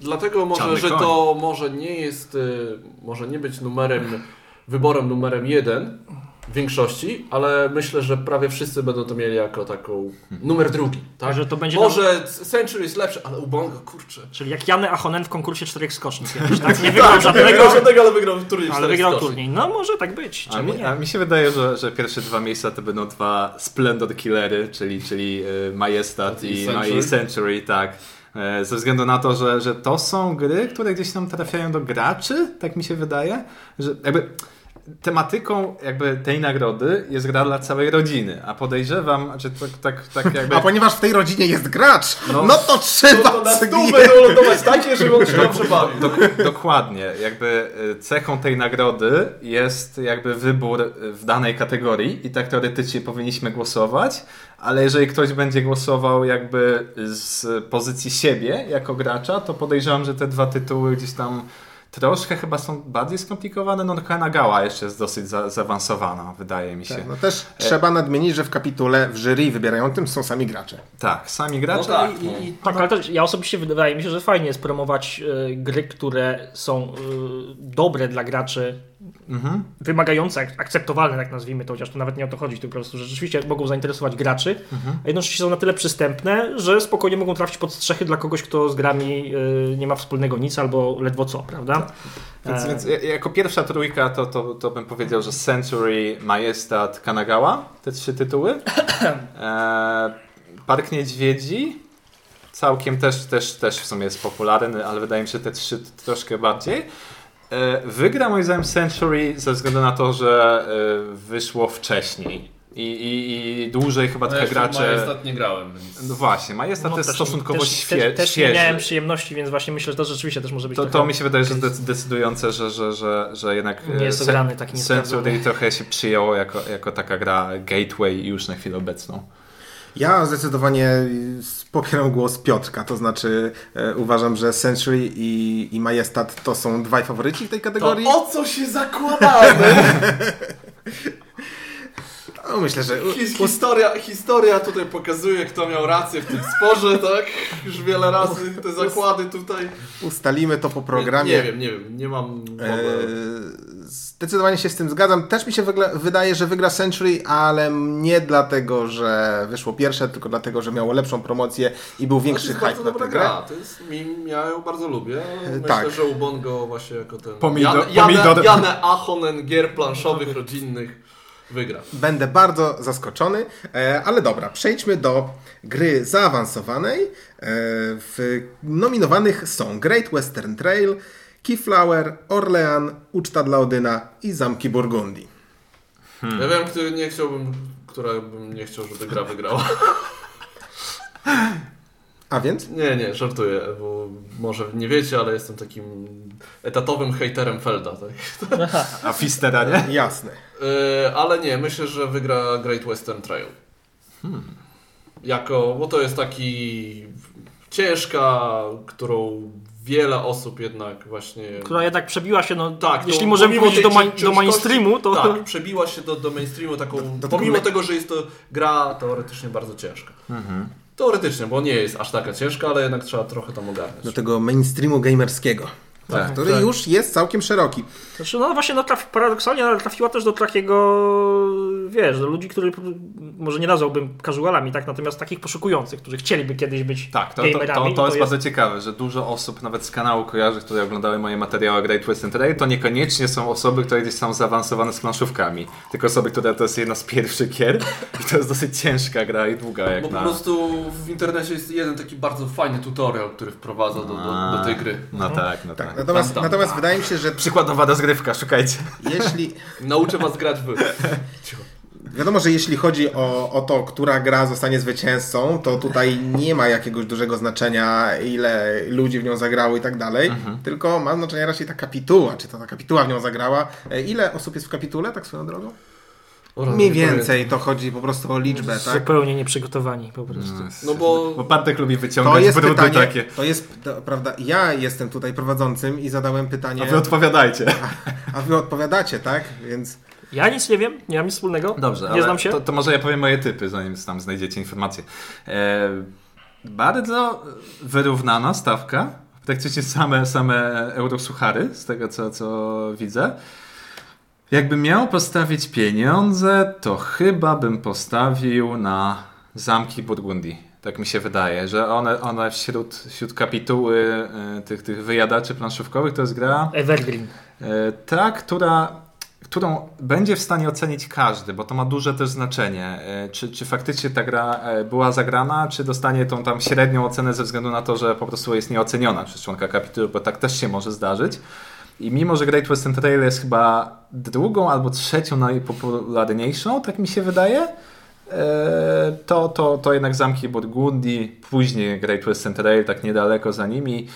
dlatego może, Czarny że koń. to może nie jest, może nie być numerem, wyborem numerem jeden w większości, ale myślę, że prawie wszyscy będą to mieli jako taką numer drugi. Tak? Że to będzie Może Century jest lepszy, ale Ubongo, kurczę. Czyli jak Jany Ahonen w konkursie czterech skoczni. kiedyś, Tak? Nie wygrał żadnego, żadnego, ale wygrał turniej ale wygrał turniej. No może tak być. A mi, a mi się wydaje, że, że pierwsze dwa miejsca to będą dwa Splendor Killery, czyli, czyli y, Majestat I i, no, Century. i Century, tak. E, Ze względu na to, że, że to są gry, które gdzieś tam trafiają do graczy, tak mi się wydaje, że jakby tematyką jakby tej nagrody jest gra dla całej rodziny, a podejrzewam, że tak, tak, tak jakby... A ponieważ w tej rodzinie jest gracz, no, No. to trzeba To na stół będą lądować takie, żeby on się dobrze bawił. Dok- dokładnie. Jakby y, cechą tej nagrody jest jakby wybór y, w danej kategorii i tak teoretycznie powinniśmy głosować, ale jeżeli ktoś będzie głosował jakby z pozycji siebie jako gracza, to podejrzewam, że te dwa tytuły gdzieś tam troszkę chyba są bardziej skomplikowane. No Kanagawa jeszcze jest dosyć za- zaawansowana, wydaje mi się. No też trzeba nadmienić, że w kapitule w jury wybierającym są sami gracze. Tak, sami gracze No tak, i, no. i, i Tak, ale też ja osobiście wydaje mi się, że fajnie jest promować e, gry, które są e, dobre dla graczy, Mhm. wymagające, ak- akceptowalne, tak nazwijmy to, chociaż to nawet nie o to chodzi, tylko po prostu, że rzeczywiście mogą zainteresować graczy, Mhm. a jednocześnie są na tyle przystępne, że spokojnie mogą trafić pod strzechy dla kogoś, kto z grami e, nie ma wspólnego nic albo ledwo co, prawda? Więc, E, więc ja- jako pierwsza trójka to, to, to bym powiedział, że Century, Majestat, Kanagawa, te trzy tytuły. E, Park Niedźwiedzi, całkiem też, też, też w sumie jest popularny, ale wydaje mi się, że te trzy troszkę bardziej. E, wygra moim zdaniem Century ze względu na to, że e, wyszło wcześniej. I, i, i dłużej chyba No trochę gracze... Majestat nie grałem, więc... No właśnie, Majestat to jest też- stosunkowo też, świe... też, też nie miałem przyjemności, więc właśnie myślę, że to rzeczywiście też może być To, trochę- to mi się wydaje, że zdec- decydujące, że, że, że, że jednak Nie jest e, ograny taki Century trochę się przyjęło jako, jako taka gra gateway już na chwilę obecną. Ja zdecydowanie popieram głos Piotrka, to znaczy e, uważam, że Century i, i Majestat to są dwaj faworyci w tej To kategorii. o co się zakładamy? No, myślę, że His, historia, historia tutaj pokazuje, kto miał rację w tym sporze, tak? Już wiele razy te zakłady tutaj. ustalimy to po Nie, programie. nie wiem, nie wiem, nie mam E. Zdecydowanie się z tym zgadzam. Też mi się wydaje, że wygra Century, ale nie dlatego, że wyszło pierwsze, tylko dlatego, że miało lepszą promocję i był To większy jest hype bardzo na dobra tę grę. gra. To jest mim, ja ją bardzo lubię. tak. Myślę, że Ubon go właśnie jako ten. Pomidor- Jan, pomidor- Janę Ahonen gier planszowych, rodzinnych wygra. Będę bardzo zaskoczony, e, ale dobra, przejdźmy do gry zaawansowanej. E, W nominowanych są Great Western Trail, Keyflower, Orlean, Uczta dla Odyna i Zamki Burgundii. Ja wiem, który nie chciałbym, która bym nie chciał, żeby gra wygrała. A więc? Nie, nie, żartuję, bo może nie wiecie, ale jestem takim etatowym hejterem Felda, tak? A Fistera, nie? Jasne. Yy, ale nie, myślę, że wygra Great Western Trail. Jako, bo to jest taki ciężka, którą wiele osób jednak właśnie... która jednak przebiła się, no Tak, jeśli to możemy powiedzieć do, ciężkości- do mainstreamu, to Tak, przebiła się do, do mainstreamu taką, do pomimo tego- tego, że jest to gra teoretycznie bardzo ciężka. Teoretycznie, bo nie jest aż taka ciężka, ale jednak trzeba trochę tam ogarnąć. Do tego mainstreamu gamerskiego, Tak. który tak. już jest całkiem szeroki. Znaczy, no właśnie, no, traf, paradoksalnie ale trafiła też do takiego, wiesz, do ludzi, których może nie nazwałbym casualami, tak, natomiast takich poszukujących, którzy chcieliby kiedyś być Tak, to, to, to, to jest bardzo ciekawe, że dużo osób nawet z kanału kojarzy, które oglądały moje materiały Great Western Trail, to niekoniecznie są osoby, które gdzieś są zaawansowane z planszówkami, tylko osoby, które to jest jedna z pierwszych gier i to jest dosyć ciężka gra i długa jak Bo po na... prostu w internecie jest jeden taki bardzo fajny tutorial, który wprowadza do, do, do tej gry. No tak, no tak. Tak, natomiast, tam. natomiast wydaje mi się, że Przykładowa rozgrywka, szukajcie. jeśli, Nauczę was grać w... Wiadomo, że jeśli chodzi o, o to, która gra zostanie zwycięzcą, to tutaj nie ma jakiegoś dużego znaczenia, ile ludzi w nią zagrało i tak dalej, tylko ma znaczenie raczej ta kapituła, czy to ta kapituła w nią zagrała. E, Ile osób jest w kapitule, tak swoją drogą? Mniej więcej, to chodzi po prostu o liczbę, tak? Zupełnie nieprzygotowani po prostu. No bo Bo Bartek lubi To wyciągać jest brudy pytanie, takie. to jest, to, prawda, ja jestem tutaj prowadzącym i zadałem pytanie, A wy odpowiadajcie. a wy odpowiadacie, tak? Więc Ja nic nie wiem, nie mam nic wspólnego. Dobrze, nie ale znam się. To, to może ja powiem moje typy, zanim tam znajdziecie informacje. E, bardzo wyrównana stawka. Praktycznie same, same eurosuchary, z tego co, co widzę. Jakbym miał postawić pieniądze, to chyba bym postawił na zamki Burgundii. Tak mi się wydaje, że one, one wśród, wśród kapituły e, tych, tych wyjadaczy planszówkowych to jest gra Evergreen. E, Ta, która, którą będzie w stanie ocenić każdy, bo to ma duże też znaczenie. E, Czy, czy faktycznie ta gra była zagrana, czy dostanie tą tam średnią ocenę ze względu na to, że po prostu jest nieoceniona przez członka kapituły, bo tak też się może zdarzyć. I mimo, że Great Western Trail jest chyba drugą albo trzecią najpopularniejszą, tak mi się wydaje, e, to, to, to jednak zamki Burgundii, później Great Western Trail, tak niedaleko za nimi.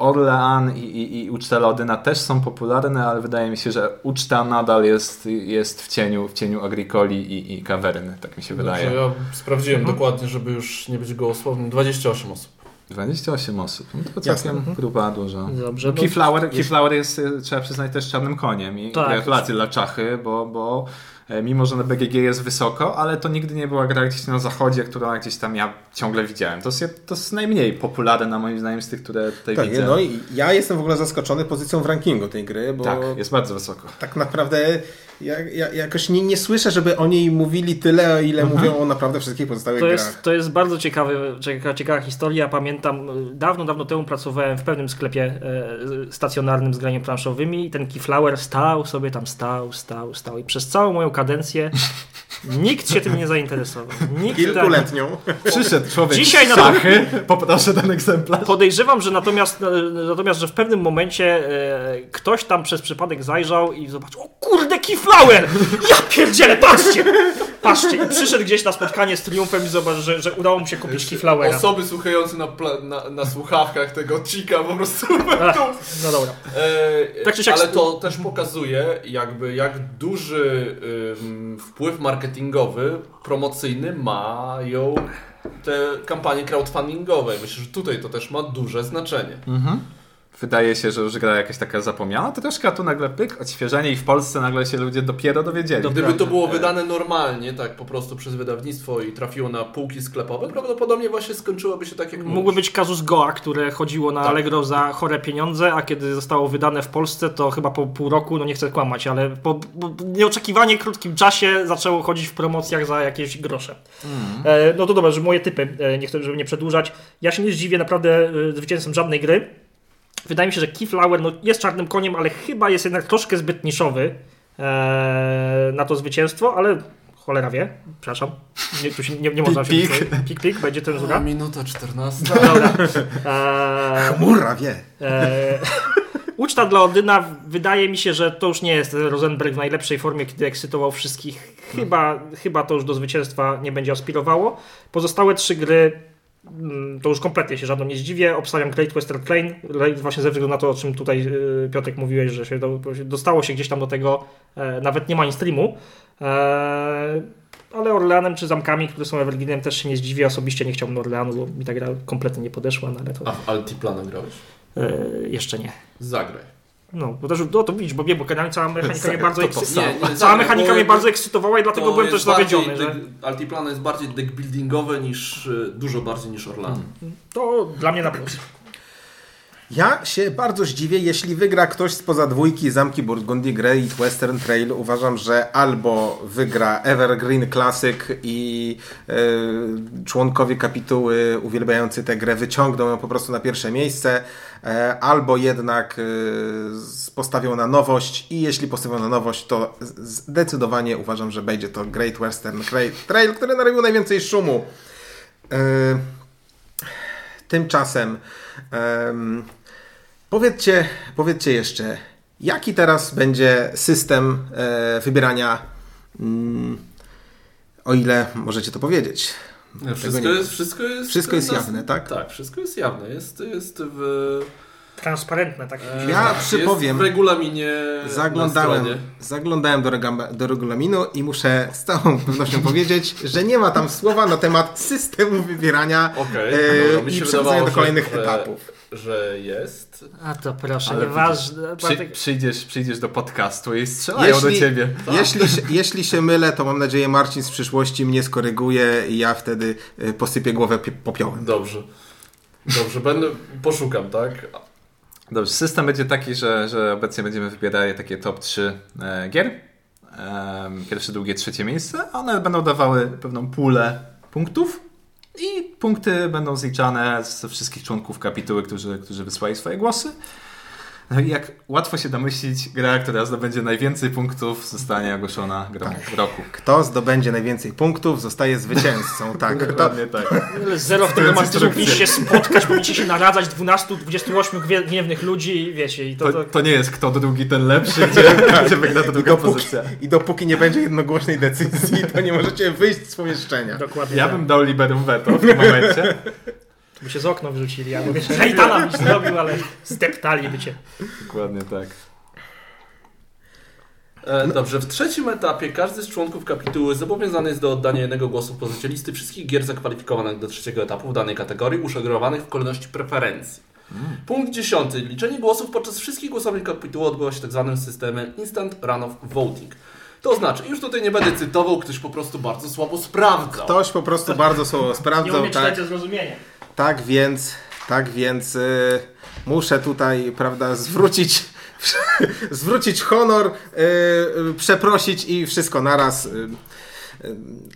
Orlean i, i, i uczta Lodyna też są popularne, ale wydaje mi się, że uczta nadal jest, jest w cieniu, w cieniu Agricoli i, i Kawerny, tak mi się wydaje. Dobrze, ja sprawdziłem dokładnie, żeby już nie być gołosłownym. 28 osób. 28 osób. No to Jasne. całkiem grupa duża. Dobrze, No, no- Keyflower, Keyflower jest, y, trzeba przyznać, też czarnym koniem i Tak. gratulacje dla Czachy, bo, bo e, mimo, że na BGG jest wysoko, ale to nigdy nie była gra gdzieś na zachodzie, którą gdzieś tam ja ciągle widziałem. To jest, to jest najmniej popularne, moim zdaniem, z tych, które tutaj Tak, widzę. no i ja jestem w ogóle zaskoczony pozycją w rankingu tej gry, bo tak, jest bardzo wysoko. tak naprawdę ja, ja jakoś nie, nie słyszę, żeby o niej mówili tyle, o ile mówią o naprawdę wszystkich pozostałych To grach. jest, to jest bardzo ciekawy, ciekawa, ciekawa historia. Pamiętam, y, dawno, dawno temu pracowałem w pewnym sklepie e, stacjonarnym z graniem planszowymi i ten Keyflower stał sobie tam, stał, stał, stał i przez całą moją kadencję nikt się tym nie zainteresował. Nikt tam, Kilkuletnią. Przyszedł człowiek Dzisiaj z na- Czachy, poproszę ten egzemplarz. Podejrzewam, że natomiast, natomiast, że w pewnym momencie e, ktoś tam przez przypadek zajrzał i zobaczył, o kurde, Keyflower! Ja pierdzielę, patrzcie! Patrzcie, i przyszedł gdzieś na spotkanie z triumfem i zobaczył, że, że udało mu się kupić Keyflowera. Osoby słuchające na, pla- na, na słuchawkach tego odcinka po prostu Ach, No dobra. E, Tak czy siak- ale to też pokazuje, jakby jak duży ym, wpływ marketingowy, promocyjny mają te kampanie crowdfundingowe. Myślę, że tutaj to też ma duże znaczenie. Wydaje się, że już gra jakaś taka zapomniana, to troszkę a tu nagle pyk, odświeżenie i w Polsce nagle się ludzie dopiero dowiedzieli. Gdyby to było wydane normalnie, tak po prostu przez wydawnictwo i trafiło na półki sklepowe, prawdopodobnie właśnie skończyłoby się tak jak Mógłby mówisz. być kazus Goa, które chodziło na Tak. Allegro za chore pieniądze, a kiedy zostało wydane w Polsce, to chyba po pół roku, no nie chcę kłamać, ale po, po nieoczekiwanie krótkim czasie zaczęło chodzić w promocjach za jakieś grosze. E, no to dobra, że moje typy, e, nie chcę, żeby nie przedłużać. Ja się nie zdziwię naprawdę e, zwycięzcą żadnej gry. Wydaje mi się, że Keyflower no, jest czarnym koniem, ale chyba jest jednak troszkę zbyt niszowy e, na to zwycięstwo, ale cholera wie, przepraszam, nie, tu się nie, nie można się... Pik, Pik, pik, będzie A, cenzura. minuta 14. Dobra. Eee, Chmura wie. eee, uczta dla Odyna wydaje mi się, że to już nie jest Rosenberg w najlepszej formie, kiedy ekscytował wszystkich. Chyba, chyba to już do zwycięstwa nie będzie aspirowało. Pozostałe trzy gry to już kompletnie się żadną nie zdziwię. Obstawiam Great Western Train, właśnie ze względu na to, o czym tutaj y, Piotrek mówiłeś, że się do, dostało się gdzieś tam do tego, e, nawet nie ma mainstreamu. E, ale Orleanem czy zamkami, które są Evergreenem też się nie zdziwię. Osobiście nie chciałbym Orleanu, bo mi ta gra kompletnie nie podeszła, no ale to A w Altiplana grałeś? e, jeszcze nie. Zagraj. No, bo też, no to widzisz, bo wiem, bo generalnie cała mechanika mnie bardzo, ekscy... samo. Nie, nie, cała mechanika mnie bardzo ekscytowała i dlatego byłem też zawiedziony, że deck- Altiplano jest bardziej deckbuildingowe niż, y, dużo bardziej niż Orlando. to dla mnie na plus. Ja się bardzo zdziwię, jeśli wygra ktoś spoza dwójki Zamki Burgundii Great Western Trail. Uważam, że albo wygra Evergreen Classic i e, członkowie kapituły uwielbiający tę grę wyciągną ją po prostu na pierwsze miejsce, e, albo jednak z- postawią na nowość i jeśli postawią na nowość, to zdecydowanie uważam, że będzie to Great Western Trail, który narobił najwięcej szumu. Tymczasem em, powiedzcie, powiedzcie jeszcze, jaki teraz będzie system e, wybierania, mm, o ile możecie to powiedzieć. Wszystko jest, wszystko jest... Wszystko jest nas- jawne, tak? Tak, wszystko jest jawne. Jest, jest w... Transparentne, tak. e, Ja tak, przypowiem, Jest w regulaminie Zaglądałem, zaglądałem do, regam- do regulaminu i muszę z całą pewnością powiedzieć, że nie ma tam słowa na temat systemu wybierania Okej, e, mi i przechodzenia do kolejnych że, etapów. Że jest. A to proszę, Ale nieważne. Przy, Bartek, przyjdziesz, przyjdziesz do podcastu i strzelają Jeśli- do ciebie. Jeśli, się- jeśli się mylę, to mam nadzieję Marcin z przyszłości mnie skoryguje i ja wtedy e, posypię głowę pi- popiołem. Dobrze. Dobrze, będę, poszukam, tak? Dobrze, system będzie taki, że, że obecnie będziemy wybierali takie top 3 e, gier. Em, pierwsze, drugie, trzecie miejsce. One będą dawały pewną pulę punktów i punkty będą zliczane ze wszystkich członków kapituły, którzy, którzy wysłali swoje głosy. No i jak łatwo się domyślić, gra, która zdobędzie najwięcej punktów, zostanie ogłoszona grą Tak. roku. Kto zdobędzie najwięcej punktów, zostaje zwycięzcą. Tak, Dokładnie tak. Zero w instrukcje. musisz się spotkać, powinniście się naradzać 12-28 gwie- gniewnych ludzi i wiecie, i to, To, to, to nie jest kto drugi ten lepszy, gdzie, gdzie wygra ta druga dopóki, pozycja. I dopóki nie będzie jednogłośnej decyzji, to nie możecie wyjść z pomieszczenia. dokładnie Ja tak. bym dał liberum veto w tym momencie. by się z okna wyrzucili, albo wiesz, Rejtana byś zrobił, ale zdeptaliby cię. Dokładnie tak. E, dobrze, w trzecim etapie każdy z członków kapituły zobowiązany jest do oddania jednego głosu w pozycji listy wszystkich gier zakwalifikowanych do trzeciego etapu w danej kategorii, uszeregowanych w kolejności preferencji. Punkt dziesiąty. Liczenie głosów podczas wszystkich głosowań kapituły odbyło się tak zwanym systemem Instant Runoff Voting. To znaczy, już tutaj nie będę cytował, ktoś po prostu bardzo słabo sprawdzał. Ktoś po prostu bardzo Nie sprawdzał, umie tak, zrozumieniem. Tak więc, tak więc y, muszę tutaj, prawda, zwrócić, zwrócić honor, y, y, przeprosić i wszystko naraz.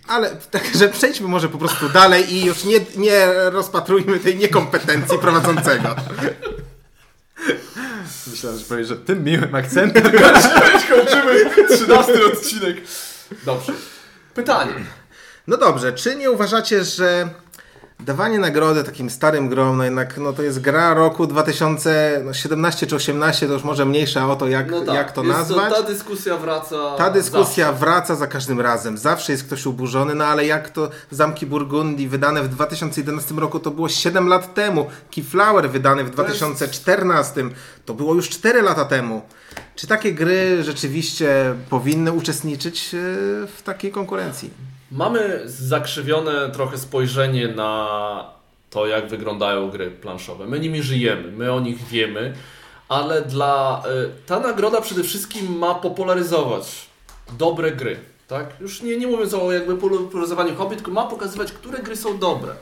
Ale także przejdźmy może po prostu dalej i już nie, nie rozpatrujmy tej niekompetencji prowadzącego. Myślałem, że powiesz, że tym miłym akcentem Kończymy 13 odcinek. Dobrze. Pytanie. No dobrze, czy nie uważacie, że dawanie nagrody takim starym grom, no jednak no to jest gra roku 2017 czy 18, to już może mniejsza o to, jak, No tak, jak to nazwać. ta dyskusja wraca. Ta dyskusja zawsze. wraca za każdym razem. Zawsze jest ktoś uburzony, no ale jak to Zamki Burgundii wydane w 2011 roku, to było 7 lat temu. Keyflower wydany w 2014, to było już 4 lata temu. Czy takie gry rzeczywiście powinny uczestniczyć e, w takiej konkurencji? Mamy zakrzywione trochę spojrzenie na to, jak wyglądają gry planszowe. My nimi żyjemy, my o nich wiemy, ale dla y, ta nagroda przede wszystkim ma popularyzować dobre gry. Tak? Już nie, nie mówiąc o jakby popularyzowaniu hobby, tylko ma pokazywać, które gry są dobre.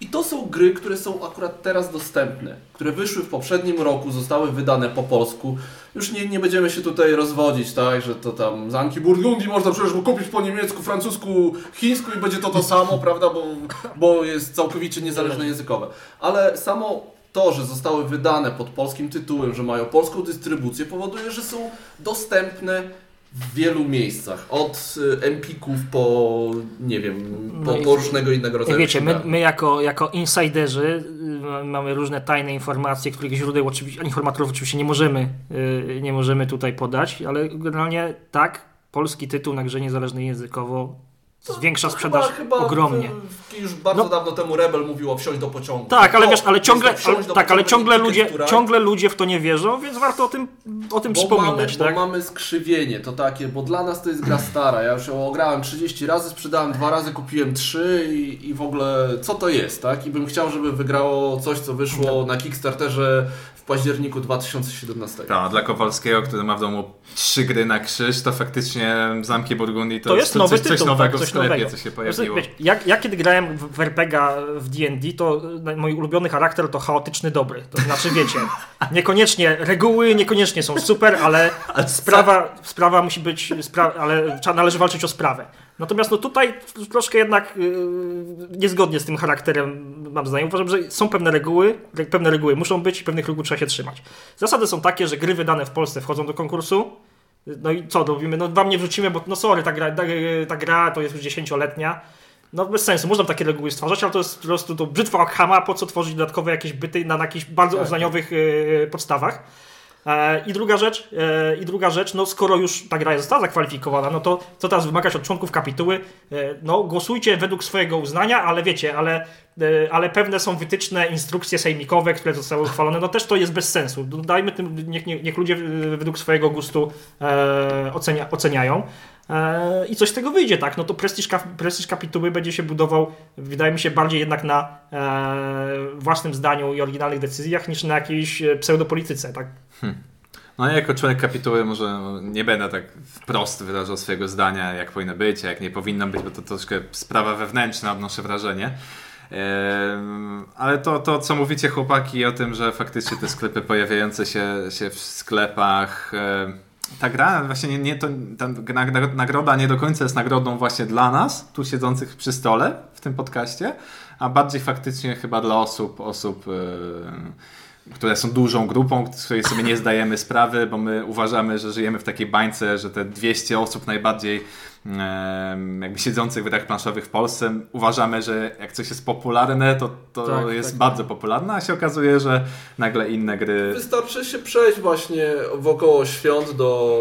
I to są gry, które są akurat teraz dostępne, które wyszły w poprzednim roku, zostały wydane po polsku. Już nie, nie będziemy się tutaj rozwodzić, tak, że to tam Zanki Burgundii można przecież kupić po niemiecku, francusku, chińsku i będzie to to samo, prawda, bo, bo jest całkowicie niezależne językowe. Ale samo to, że zostały wydane pod polskim tytułem, że mają polską dystrybucję, powoduje, że są dostępne w wielu miejscach. Od y, Empików po, nie wiem, po, No i- po różnego innego rodzaju Wiecie, my, my jako, jako insiderzy y, mamy różne tajne informacje, których źródeł oczywiście, informatorów oczywiście nie możemy, y, nie możemy tutaj podać, ale generalnie tak, polski tytuł na grze niezależnej językowo zwiększa sprzedaż chyba, chyba ogromnie. Już bardzo No. dawno temu Rebel mówił o wsiąść do pociągu. Tak, ale wiesz, ale jest ciągle, ale, tak, ale ciągle ludzie, ciągle ludzie w to nie wierzą, więc warto o tym, o tym Bo przypominać, mamy, tak? bo mamy skrzywienie, to takie, bo dla nas to jest gra stara. Ja już ją ograłem 30 razy, sprzedałem dwa razy, kupiłem trzy i, i w ogóle co to jest, tak? I bym chciał, żeby wygrało coś, co wyszło na Kickstarterze w październiku 2017. Tak, dla Kowalskiego, który ma w domu trzy gry na krzyż, to faktycznie Zamki Burgundii to, To jest nowy coś, coś tytuł, nowego tak, coś nowego. co się Wiesz, pojawiło. wiecie, jak, ja kiedy grałem w, RPGa w D&D, to mój ulubiony charakter to chaotyczny dobry. To znaczy, wiecie, niekoniecznie reguły, niekoniecznie są super, ale sprawa, sprawa musi być, spra ale należy walczyć o sprawę. Natomiast no tutaj troszkę jednak yy, niezgodnie z tym charakterem mam zdanie. Uważam, że są pewne reguły, re- pewne reguły muszą być i pewnych reguł trzeba się trzymać. Zasady są takie, że gry wydane w Polsce wchodzą do konkursu, no i co, robimy? No wam nie wrzucimy, bo no sorry, ta gra, ta, ta gra to jest już dziesięcioletnia. No bez sensu, można takie reguły stwarzać, ale to jest po prostu to brzytwa Okhama, po co tworzyć dodatkowe jakieś byty na, jakichś bardzo Tak. uznaniowych e, podstawach. E, I druga rzecz, e, i druga rzecz, no skoro już ta gra została zakwalifikowana, no to co teraz wymagać od członków kapituły? E, no głosujcie według swojego uznania, ale wiecie, ale, ale pewne są wytyczne, instrukcje sejmikowe, które zostały uchwalone, no też to jest bez sensu. Dajmy tym, niech, niech, ludzie według swojego gustu ocenia, oceniają. E, I coś z tego wyjdzie, tak? No to prestiż, prestiż kapituły będzie się budował, wydaje mi się, bardziej jednak na e, własnym zdaniu i oryginalnych decyzjach niż na jakiejś e, pseudopolityce, tak? No ja jako członek kapituły może nie będę tak wprost wyrażał swojego zdania, jak powinno być, jak nie powinno być, bo to troszkę sprawa wewnętrzna, odnoszę wrażenie. Ale to, to, co mówicie chłopaki o tym, że faktycznie te sklepy pojawiające się, się w sklepach, ta gra, właśnie nie, nie to, ta nag- nagroda nie do końca jest nagrodą właśnie dla nas, tu siedzących przy stole w tym podcaście, a bardziej faktycznie chyba dla osób, osób em, które są dużą grupą, z której sobie nie zdajemy sprawy, bo my uważamy, że żyjemy w takiej bańce, że te 200 osób najbardziej jakby siedzących w grach planszowych w Polsce uważamy, że jak coś jest popularne, to, to Tak, jest tak. bardzo popularne, a się okazuje, że nagle inne gry... Wystarczy się przejść właśnie wokoło świąt do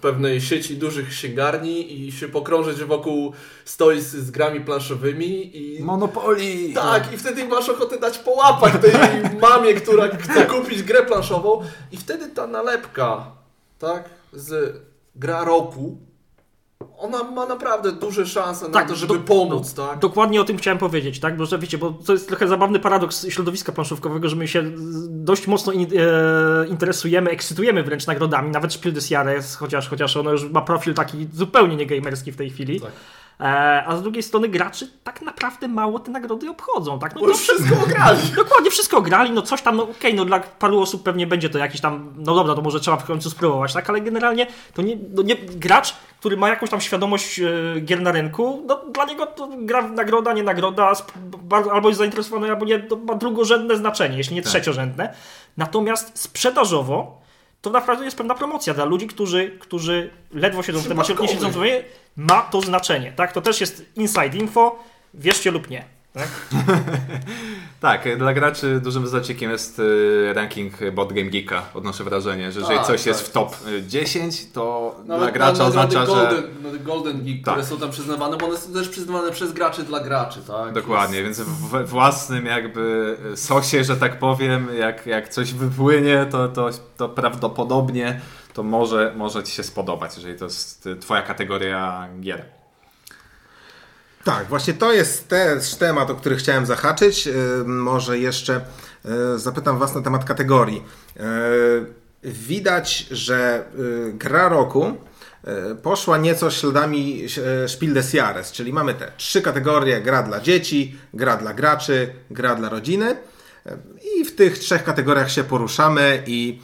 pewnej sieci dużych księgarni i się pokrążyć wokół stoisk z grami planszowymi i... Monopolii! Tak, i wtedy masz ochotę dać po łapach tej mamie, która chce kupić grę planszową i wtedy ta nalepka, tak, z gra roku, ona ma naprawdę duże szanse na Tak, to, żeby do- pomóc, tak? Dokładnie o tym chciałem powiedzieć, tak? Bo że wiecie, bo to jest trochę zabawny paradoks środowiska planszówkowego, że my się dość mocno in, e, interesujemy, ekscytujemy wręcz nagrodami, nawet Spiel des Jahres, chociaż, chociaż ono już ma profil taki zupełnie nie gamerski w tej chwili. Tak. E, a z drugiej strony graczy tak naprawdę mało te nagrody obchodzą, tak? No to wszystko ograli. Dokładnie, wszystko grali, no coś tam, no okej, no dla paru osób pewnie będzie to jakiś tam, no dobra, to może trzeba w końcu spróbować, tak, ale generalnie to nie, no nie gracz, który ma jakąś tam świadomość e, gier na rynku, no dla niego to gra nagroda, nie nagroda, bardzo, albo jest zainteresowany, albo nie, to ma drugorzędne znaczenie, jeśli nie trzeciorzędne. Natomiast sprzedażowo to naprawdę jest pewna promocja dla ludzi, którzy, którzy ledwo siedzą w temacie, nie siedzą w temacie, ma to znaczenie, tak, to też jest inside info, wierzcie lub nie. Tak? Tak, dla graczy dużym zacikiem jest y, ranking Board Game Geeka, odnoszę wrażenie, że jeżeli Tak, coś tak. jest w top y, 10, to dla Nawet gracza na- nagrody oznacza, że... Golden, no, Golden Geek, Tak. które są tam przyznawane, bo one są też przyznawane przez graczy dla graczy, tak? Dokładnie, więc we własnym jakby sosie, że tak powiem, jak, jak coś wypłynie, to, to, to prawdopodobnie to może, może Ci się spodobać, jeżeli to jest y, Twoja kategoria gier. Tak, właśnie to jest też temat, o który chciałem zahaczyć. Yy, Może jeszcze yy, zapytam Was na temat kategorii. Widać, że gra roku poszła nieco śladami Spiel des Jahres, czyli mamy te trzy kategorie: gra dla dzieci, gra dla graczy, gra dla rodziny. I w tych trzech kategoriach się poruszamy i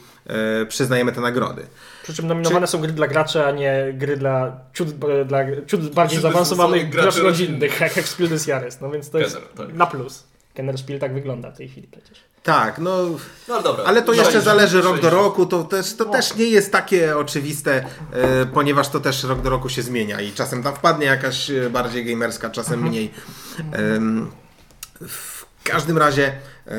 przyznajemy te nagrody. Przy czym nominowane są gry dla graczy, a nie gry dla ciut, e, dla ciut bardziej zaawansowanych graczy graczy rodzinnych. jak Spiel des Jahres. No więc to jest Kenner, tak. na plus. Kenner Spiel tak wygląda w tej chwili przecież. Tak, no. No ale dobra. Ale to jeszcze Przejść- zależy rok do roku, to też, to też nie jest takie oczywiste, e, ponieważ to też rok do roku się zmienia i czasem tam wpadnie jakaś e, bardziej gamerska, czasem mniej. Em, w każdym razie, e,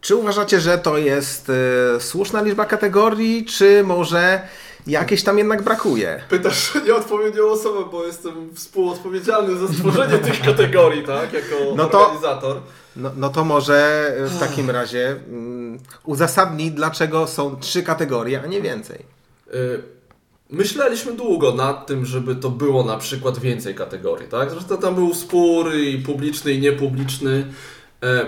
czy uważacie, że to jest e, słuszna liczba kategorii, czy może jakieś tam jednak brakuje? Pytasz nieodpowiednią osobę, bo jestem współodpowiedzialny za stworzenie tych kategorii, tak? Jako No to- organizator. No, no to może w takim razie mm, uzasadnij, dlaczego są trzy kategorie, a nie więcej. Y, Myśleliśmy długo nad tym, żeby to było na przykład więcej kategorii, tak? Zresztą tam był spór i publiczny i niepubliczny. E,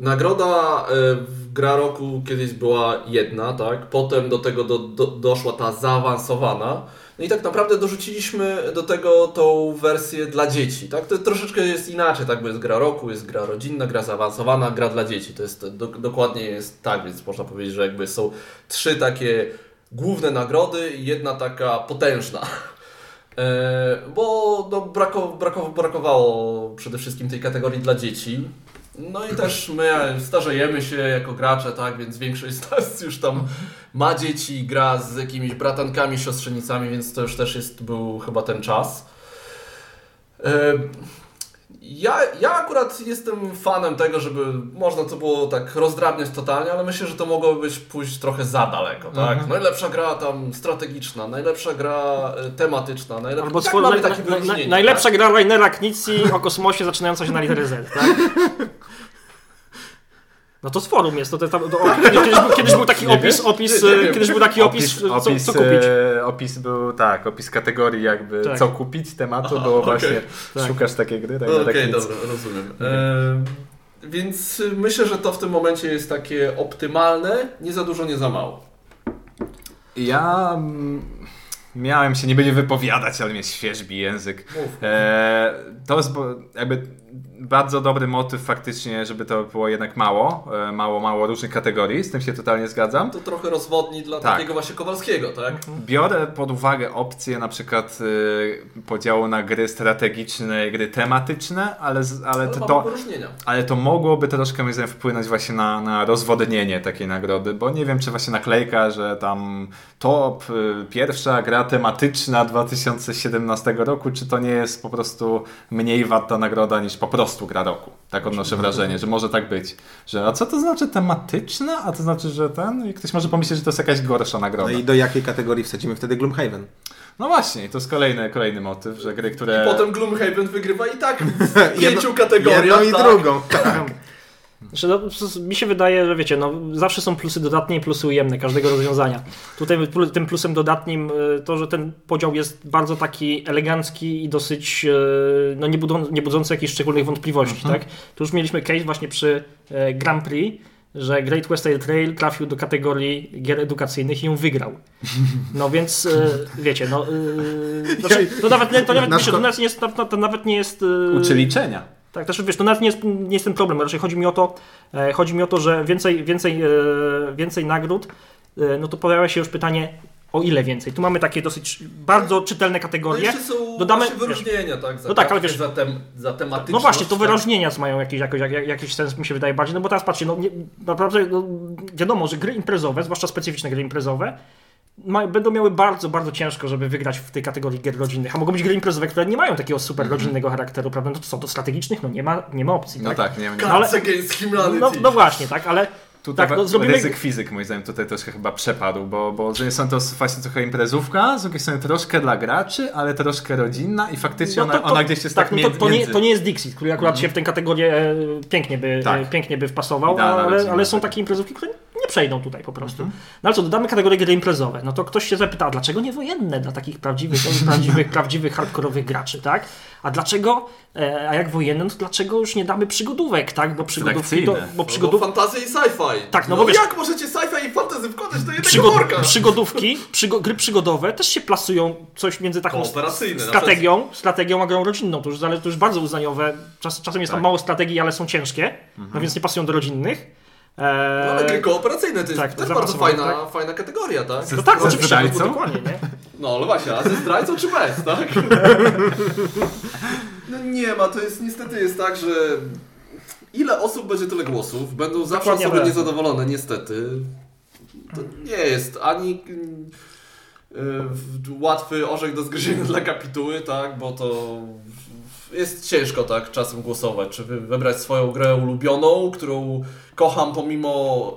Nagroda e, w Gra Roku kiedyś była jedna, tak? Potem do tego do, do, doszła ta zaawansowana. No i tak naprawdę dorzuciliśmy do tego tą wersję dla dzieci, tak? To troszeczkę jest inaczej, tak? Bo jest gra roku, jest gra rodzinna, gra zaawansowana, gra dla dzieci. To jest do, dokładnie jest tak, więc można powiedzieć, że jakby są trzy takie główne nagrody i jedna taka potężna. E, bo no, brako, brako, brakowało przede wszystkim tej kategorii dla dzieci. No i też my starzejemy się jako gracze, tak, więc większość z nas już tam ma dzieci, gra z jakimiś bratankami, siostrzenicami, więc to już też jest, był chyba ten czas. E, Ja, ja akurat jestem fanem tego, żeby można to było tak rozdrabniać totalnie, ale myślę, że to mogłoby być pójść trochę za daleko, tak? Najlepsza gra tam strategiczna, najlepsza gra e, tematyczna, najlepsza... Albo tak swój- na, na, na, najlepsza tak? gra Rainera Knizzi o kosmosie zaczynająca się na literę Z, tak? No to z forum jest, to, to, to, kiedyś, był, kiedyś był taki opis, opis, Nie, nie kiedyś był taki opis, co, opis, co kupić. e, opis był, tak, opis kategorii jakby Tak. co kupić tematu, Aha, było okej. właśnie Tak. szukasz takiej gry, tak, No, Okej, tak nic. dobra, rozumiem. E, więc y, myślę, że to w tym momencie jest takie optymalne, nie za dużo, nie za mało. Ja mm, Miałem się nie będzie wypowiadać, ale mnie świeżbi język. E, to jest bo, jakby bardzo dobry motyw faktycznie, żeby to było jednak mało, e, mało, mało różnych kategorii, z tym się totalnie zgadzam. To trochę rozwodni dla Tak. takiego właśnie Kowalskiego, tak? Biorę pod uwagę opcje na przykład y, podziału na gry strategiczne i gry tematyczne, ale, ale, Ale to, ale to mogłoby troszkę moim zdaniem wpłynąć właśnie na, na rozwodnienie takiej nagrody, bo nie wiem czy właśnie naklejka, że tam top, y, pierwsza gra tematyczna 2017 roku, czy to nie jest po prostu mniej warta nagroda niż po prostu gra roku. Tak odnoszę wrażenie, że może tak być. Że a co to znaczy tematyczna? A to znaczy, że ten? I ktoś może pomyśleć, że to jest jakaś gorsza nagroda. No i do jakiej kategorii wsadzimy wtedy Gloomhaven? No właśnie, to jest kolejny, kolejny motyw, że gry, które... I potem Gloomhaven wygrywa i tak w pięciu Jedno- kategoriach. Jedną i tak? drugą. Tak. Znaczy, no, mi się wydaje, że wiecie, no, zawsze są plusy dodatnie i plusy ujemne każdego rozwiązania. Tutaj tym plusem dodatnim y, to, że ten podział jest bardzo taki elegancki i dosyć y, no, nie, budą, nie budzący jakichś szczególnych wątpliwości. Tak? Tu już mieliśmy case właśnie przy e, Grand Prix, że Great Western Trail trafił do kategorii gier edukacyjnych i ją wygrał. No więc e, wiecie, no, y, znaczy, to nawet, nie- to nawet, Na wiecie, to nawet nie jest, to, to nawet nie jest y, Uczy liczenia. Tak, też wiesz, to nawet nie jest, nie jest ten problem, raczej chodzi mi o to, e, chodzi mi o to, że więcej, więcej, e, więcej nagród, e, no to pojawia się już pytanie, o ile więcej. Tu mamy takie dosyć bardzo czytelne No kategorie. jeszcze są Dodamy- wyróżnienia, tak? Za No tak, ale wiesz- za, tem, za tematyczność. No właśnie, to tak? wyróżnienia mają jakiś, jakiś, jak- jakiś sens, mi się wydaje bardziej, no bo teraz patrzcie, no nie, naprawdę no, wiadomo, że gry imprezowe, zwłaszcza specyficzne gry imprezowe, ma, będą miały bardzo, bardzo ciężko, żeby wygrać w tej kategorii gier rodzinnych. A mogą być gry imprezowe, które nie mają takiego super rodzinnego charakteru, prawda? No to są to strategicznych, no nie ma, nie ma opcji, No tak? tak, nie, nie. Cards Ale- Humanity. No, no właśnie, tak, ale Tutaj tak, no, zrobimy... ryzyk fizyk moim zdaniem tutaj troszkę chyba przepadł, bo, bo z jednej strony to właśnie trochę imprezówka, z drugiej strony troszkę dla graczy, ale troszkę rodzinna i faktycznie No to- ona, to- ona gdzieś jest tak, tak, no to, to, nie, to nie jest Dixit, który akurat się w tę kategorię e, pięknie by, Tak. e, pięknie by wpasował, Idealna ale, ale są tak. takie imprezówki, które nie przejdą tutaj po prostu. No ale co, dodamy kategorię gry imprezowe, no to ktoś się zapyta, a dlaczego nie wojenne dla takich prawdziwych, prawdziwych, prawdziwych hardkorowych graczy, tak? A dlaczego, e, a jak wojenne, no to dlaczego już nie damy przygodówek, tak? Bo przygodówki, to, Abstrakcyjne. bo No bo przygodów... fantazja i sci-fi. Tak, no bo wiesz- jak możecie sci-fi i fantasy wkładać do jednego Przygod worka? przygodówki, przygo gry przygodowe też się plasują coś między taką strategią, strategią a grą rodzinną. To już, to już bardzo uznaniowe. Czas, czasem jest tam Tak. mało strategii, ale są ciężkie, no więc nie pasują do rodzinnych. Eee, No, ale gry kooperacyjne to jest tak, też bardzo fajna, tak. fajna kategoria, tak? Ze- no tak, ze oczywiście, zdrajcą? dokładnie, nie? No ale właśnie, a ze zdrajcą czy bez, tak? No nie ma, to jest niestety jest tak, że ile osób będzie tyle głosów, będą zawsze Dokładnie osoby tak. niezadowolone, niestety. To nie jest ani mm, y, łatwy orzech do zgryzienia dla kapituły, tak, bo to jest ciężko tak czasem głosować, czy wy- wybrać swoją grę ulubioną, którą kocham pomimo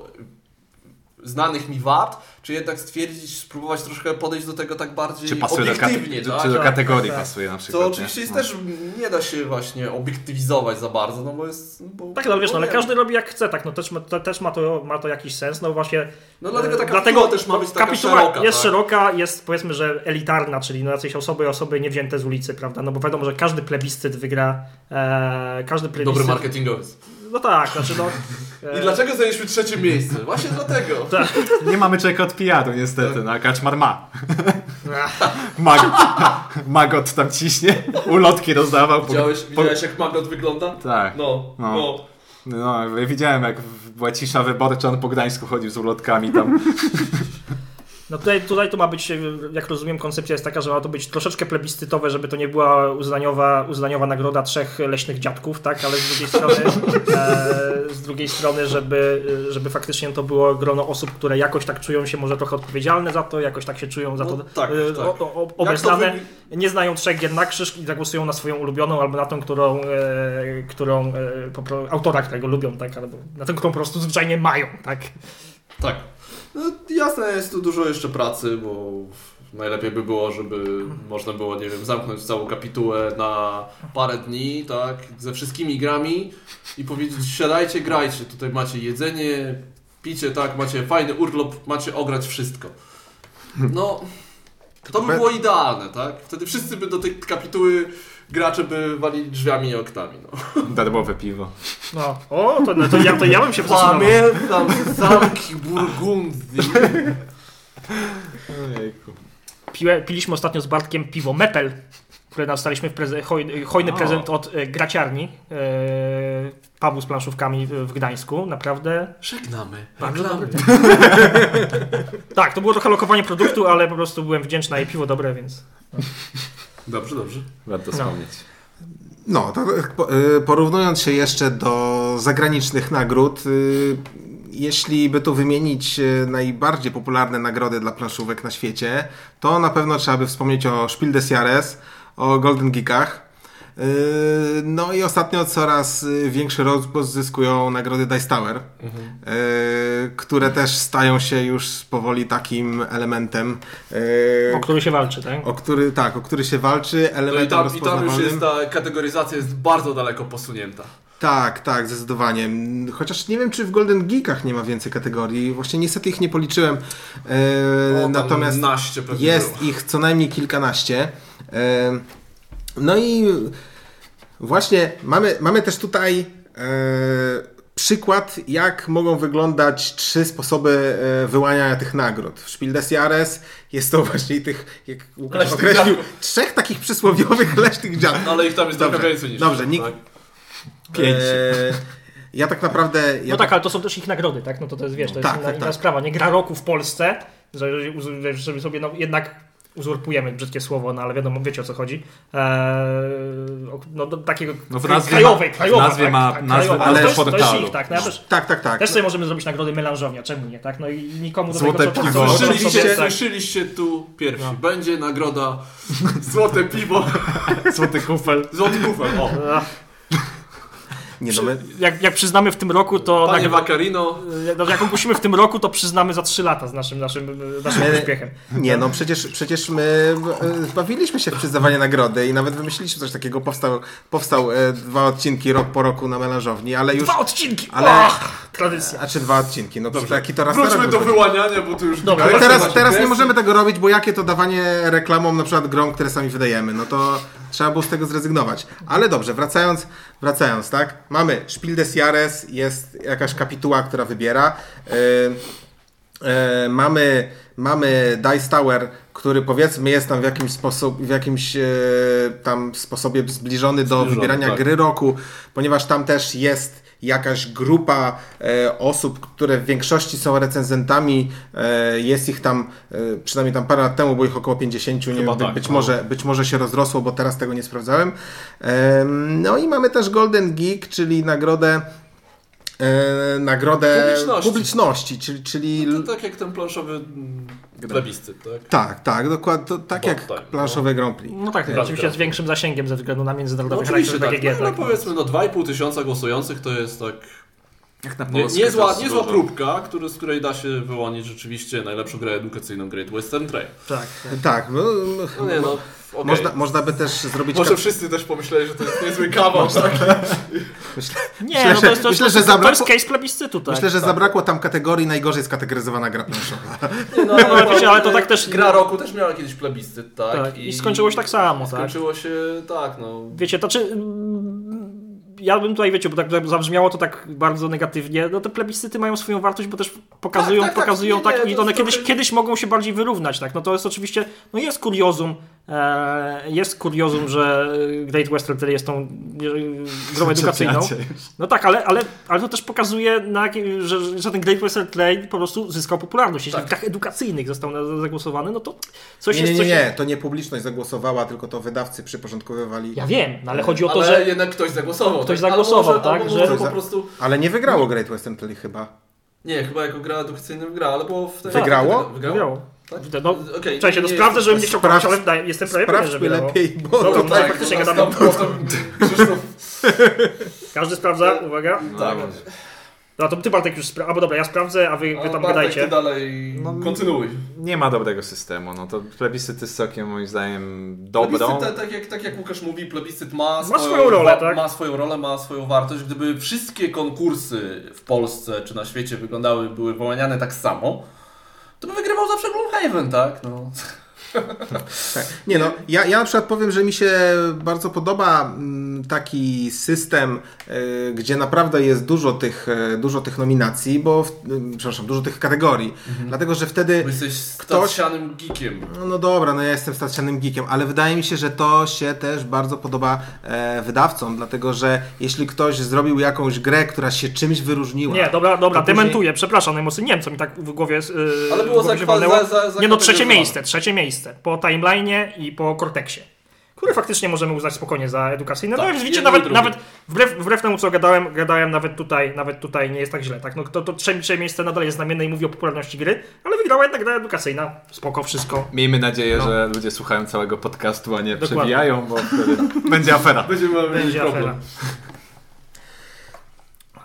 znanych mi wad, czy jednak stwierdzić, spróbować troszkę podejść do tego tak bardziej Czy pasuje do, obiektywnie, czy, tak? czy do Tak, kategorii tak. pasuje na przykład. To oczywiście jest No. też, nie da się właśnie obiektywizować za bardzo, no bo jest... Bo, Tak, no ale wiesz, no, ale każdy robi jak chce, tak, no też, ma- to, też ma, to, ma to jakiś sens, no właśnie. No dlatego taka dlatego też ma być taka szeroka, jest tak? szeroka, jest powiedzmy, że elitarna, czyli no jacyś osoby, osoby nie wzięte z ulicy, prawda, no bo wiadomo, że każdy plebiscyt wygra, e, każdy plebiscyt... Dobry marketingowy. No tak, znaczy no... I dlaczego zajęliśmy trzecie miejsce? Właśnie dlatego. Tak. Nie mamy człowieka od PR-u niestety, no a Kaczmar ma. Mag Magot tam ciśnie, ulotki rozdawał. Widziałeś, po- widziałeś jak Magot wygląda? Tak. No, No. no. No, widziałem jak była cisza wyborcza, on po Gdańsku chodził z ulotkami tam. No tutaj, tutaj to ma być, jak rozumiem, koncepcja jest taka, że ma to być troszeczkę plebiscytowe, żeby to nie była uznaniowa, uznaniowa nagroda trzech leśnych dziadków, tak, ale z drugiej strony, e, z drugiej strony żeby, żeby faktycznie to było grono osób, które jakoś tak czują się może trochę odpowiedzialne za to, jakoś tak się czują za No to tak, e, tak. o- o- obeznane, nie znają trzech gier na krzyż i zagłosują na swoją ulubioną albo na tą, którą, e, którą e, autora, którego lubią, tak, albo na tę, którą po prostu zwyczajnie mają, tak. Tak. No, jasne, jest tu dużo jeszcze pracy, bo najlepiej by było, żeby można było, nie wiem, zamknąć całą kapitułę na parę dni, tak, ze wszystkimi grami i powiedzieć, siadajcie, grajcie, tutaj macie jedzenie, picie, tak, macie fajny urlop, macie ograć wszystko. No, to by było idealne, tak? Wtedy wszyscy by do tej kapituły gracze by walili drzwiami i oknami, no. Darmowe piwo. No, o, to, no, to, ja, to ja bym się zasunął. Pamiętam zamki Burgundii. Ojejku. piłe, piliśmy ostatnio z Bartkiem piwo Metal, które dostaliśmy w preze- hoj, hojny O. prezent od e, graciarni e, Pawłu z planszówkami w, w Gdańsku. Naprawdę Żegnamy. Bardzo Reklamy. Tak, to było trochę lokowanie produktu, ale po prostu byłem wdzięczna i piwo dobre, więc. Dobrze, dobrze. Warto No. wspomnieć. No, y, porównując się jeszcze do zagranicznych nagród, y, jeśli by tu wymienić najbardziej popularne nagrody dla planszówek na świecie, to na pewno trzeba by wspomnieć o Spiel des Jahres, o Golden Geekach. Y, No i ostatnio coraz y, większy rozgłos zyskują nagrody Dice Tower, y, które też stają się już powoli takim elementem, y, O który się walczy, tak? o który, tak, o który się walczy, No i elementem tam, I tam już jest ta kategoryzacja jest bardzo daleko posunięta. Tak, tak, zdecydowanie. Chociaż nie wiem, czy w Golden Geekach nie ma więcej kategorii. Właśnie niestety ich nie policzyłem. E, O, natomiast jest było. ich co najmniej kilkanaście. E, no i właśnie mamy, mamy też tutaj e, przykład, jak mogą wyglądać trzy sposoby e, wyłaniania tych nagród. W Spiel des Jahres jest to właśnie tych, jak Łukasz określił, trzech takich przysłowiowych leśnych dziadków. No, ale ich tam jest Dobrze, trochę więcej niż dobrze, tak? nikt- Pięć. E, ja tak naprawdę... Ja No tak, ale to są też ich nagrody, tak? No to, to jest, wiesz, to jest Tak, inna, tak, inna tak. sprawa. Nie gra roku w Polsce, że, że, że sobie no, jednak uzurpujemy brzydkie słowo, no ale wiadomo, wiecie o co chodzi. Eee, no do takiego No w nazwie krajowej, ma- w krajowa, nazwie tak? ma tak, nazwę krajowa. ale to jest, to jest ich, tak? No ja też, Tak, tak, tak. też sobie możemy zrobić nagrody melanżownia, czemu nie, tak? No i nikomu do Złote tego, co, piwo. co, co, co, Słyszeliście, tak. słyszeliście tu pierwsi. No. Będzie nagroda Złote Piwo, Złoty kufel. Złoty Kufel. O, Nie, no my, Jak, jak przyznamy w tym roku, to Panie nagro- Vaccarino. jak, jak ogłosimy w tym roku, to przyznamy za 3 lata z naszym, naszym, naszym Nie, uśpiechem. nie, no przecież, przecież my e, bawiliśmy się w przyznawanie nagrody i nawet wymyśliliśmy coś takiego. Powstał, powstał e, dwa odcinki rok po roku na melanżowni, ale już... Dwa odcinki! Ale- Ale... tradycja. A czy dwa odcinki? No Dobrze. taki to raz Wróćmy do wyłaniania, bo tu już... Dobra, Ale teraz, teraz nie możemy tego robić, bo jakie to dawanie reklamom na przykład grom, które sami wydajemy, no to trzeba było z tego zrezygnować. Ale dobrze, wracając, wracając, tak? Mamy Spiel des Jahres, jest jakaś kapituła, która wybiera. Yy, yy, mamy, mamy Dice Tower, który powiedzmy jest tam w jakimś, sposób, w jakimś e, tam sposobie zbliżony do Zbliżony, wybierania tak. gry roku, ponieważ tam też jest jakaś grupa e, osób, które w większości są recenzentami. E, jest ich tam, e, przynajmniej tam parę lat temu było ich około 50, nie wiem, tak, być, no. może, być może się rozrosło, bo teraz tego nie sprawdzałem. Em, no i mamy też Golden Geek, czyli nagrodę e, nagrodę Publiczności. publiczności czyli, czyli To tak jak ten planszowy plebiscyt, tak? tak, tak, dokładnie, to, tak Bo jak tak, planszowe Grand Prix. No tak, Gra- oczywiście z większym zasięgiem ze względu na No międzynarodowy oczywiście charakter tak. BGG. No, no tak. powiedzmy, no 2,5 tysiąca głosujących to jest tak Jak na nie, Polskę niezła, jest niezła dużo. próbka, który, z której da się wyłonić rzeczywiście najlepszą grę edukacyjną Great Western Trail. Tak, tak. Tak, no, No nie no, okej. można, można by też zrobić... Może wszyscy też pomyśleli, że to jest niezły kawał, tak? Myślę, Nie, Myślę, no że- to jest, to, myślę, że zabrakło- case plebiscytu, tak. Myślę, że zabrakło tam kategorii najgorzej skategoryzowana gra planszowa. No, ale wiecie, ale to tak też- Gra roku też miała kiedyś plebiscyt, tak? Tak, i skończyło się tak samo, tak. Skończyło się tak, no. Wiecie, to czy... Ja bym tutaj, wiecie, bo tak zabrzmiało to tak bardzo negatywnie, no te plebiscyty mają swoją wartość, bo też pokazują, Tak, tak, tak, pokazują nie, tak, nie, i one kiedyś, trochę- kiedyś mogą się bardziej wyrównać, tak, no to jest oczywiście, no jest kuriozum, jest kuriozum, że Great Western Trail jest tą e, grą edukacyjną. No tak, ale, ale, ale to też pokazuje, na, że, że ten Great Western Trail po prostu zyskał popularność. Jeśli Tak. w grach edukacyjnych został zagłosowany, no to coś Nie, jest... nie, nie, coś nie, to nie publiczność zagłosowała, tylko to wydawcy przyporządkowywali. Ja wiem, no ale chodzi o to, ale że... jednak ktoś zagłosował. Ktoś tak? zagłosował, albo tak, że- może po prostu... Ale nie wygrało Great Western Trail chyba. Nie, chyba jako gra edukacyjna wygra, ale było w tej... Wygrało? Wygrało? Wygrało. Tak? No, Okej, Czekajcie, no nie sprawdzę, żebym nie chciał kłamać, ale wydaje- jestem prawie pewien, że wygrało. lepiej, bo Dobra, to tutaj tak. faktycznie nas gadamy. tam potem. Każdy sprawdza, uwaga. Tak. No to ty Bartek już spra- albo dobra, ja sprawdzę, a wy, wy A tam Bartek, gadajcie. ty dalej No, kontynuuj. Nie ma dobrego systemu. No to plebiscyt jest całkiem moim zdaniem dobrą. Plebiscyt, tak, tak, jak, tak jak Łukasz mówi, plebiscyt ma, swoją rolę, wa- tak? ma swoją rolę, ma swoją wartość. Gdyby wszystkie konkursy w Polsce czy na świecie wyglądały, były wyłaniane tak samo, to by wygrywał zawsze Gloomhaven, tak? No. Tak. Nie no, ja, ja na przykład powiem, że mi się bardzo podoba mm, taki system, y, gdzie naprawdę jest dużo tych, y, dużo tych nominacji, bo, w, y, przepraszam, dużo tych kategorii, dlatego że wtedy Bo jesteś Ktoś- stacjanym geekiem. no, dobra, no ja jestem stacjanym geekiem, ale wydaje mi się, że to się też bardzo podoba e, wydawcom, dlatego że jeśli ktoś zrobił jakąś grę, która się czymś wyróżniła. Nie, dobra, dobra, później- dementuję, przepraszam najmocniej, nie wiem co mi tak w głowie yy, Ale było głowie za- za- za- za Nie no, trzecie miejsce, trzecie miejsce, po timeline'ie i po Cortexie. Które faktycznie możemy uznać spokojnie za edukacyjne. Tak, no więc widzicie, nawet, nawet wbrew, wbrew temu co gadałem, gadałem nawet tutaj, nawet tutaj nie jest tak źle. Tak? No, to, to trzecie miejsce nadal jest znamienne i mówi o popularności gry, ale wygrała jednak gra edukacyjna. Spoko, wszystko. Miejmy nadzieję, No. że ludzie słuchają całego podcastu, a nie Dokładnie. przebijają, bo wtedy będzie afera. Będziemy Będzie problem. afera.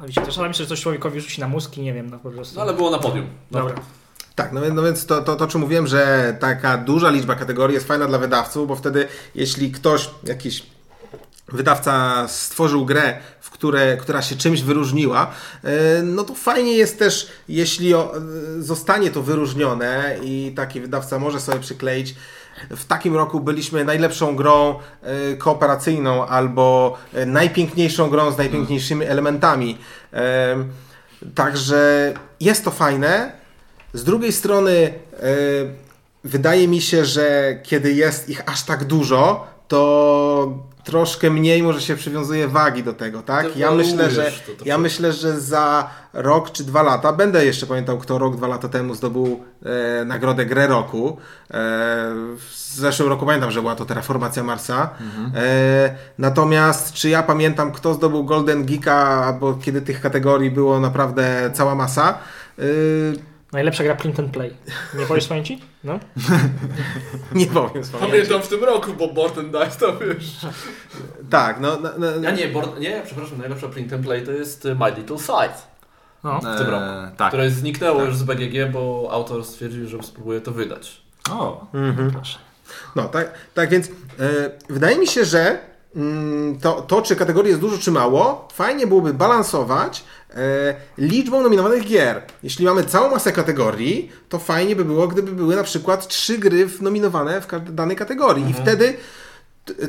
A Widzicie, to czasami się coś człowiekowi rzuci na mózg i nie wiem, no po prostu. No ale było na podium. Dobra. Tak, no, no więc to, to, to, czym mówiłem, że taka duża liczba kategorii jest fajna dla wydawców, bo wtedy jeśli ktoś, jakiś wydawca stworzył grę, w które, która się czymś wyróżniła, e, no to fajnie jest też, jeśli e, zostanie to wyróżnione i taki wydawca może sobie przykleić. W takim roku byliśmy najlepszą grą e, kooperacyjną albo najpiękniejszą grą z najpiękniejszymi elementami. Także jest to fajne. Z drugiej strony e, wydaje mi się, że kiedy jest ich aż tak dużo, to troszkę mniej może się przywiązuje wagi do tego, tak? Ja myślę, że, ja myślę, że za rok czy dwa lata, będę jeszcze pamiętał, kto rok, dwa lata temu zdobył e, nagrodę Grę Roku. E, w zeszłym roku pamiętam, że była to Terraformacja Marsa. E, natomiast czy ja pamiętam, kto zdobył Golden Geeka, bo kiedy tych kategorii było naprawdę cała masa? E, Najlepsza gra print and play. Nie powiesz pamięci? No. nie powiem z pamięci. Pamiętam w tym roku, bo Borten Dice to wiesz. Tak, no, no, no, Ja nie, Bort, nie, przepraszam, najlepsza print and play to jest y, My Little Site, no. w tym roku. tak. które zniknęło już z BGG, bo autor stwierdził, że spróbuje to wydać. O, Proszę. No, tak, tak więc e, wydaje mi się, że mm, to, to, czy kategorii jest dużo, czy mało, fajnie byłoby balansować liczbą nominowanych gier. Jeśli mamy całą masę kategorii, to fajnie by było, gdyby były na przykład trzy gry nominowane w danej kategorii. I wtedy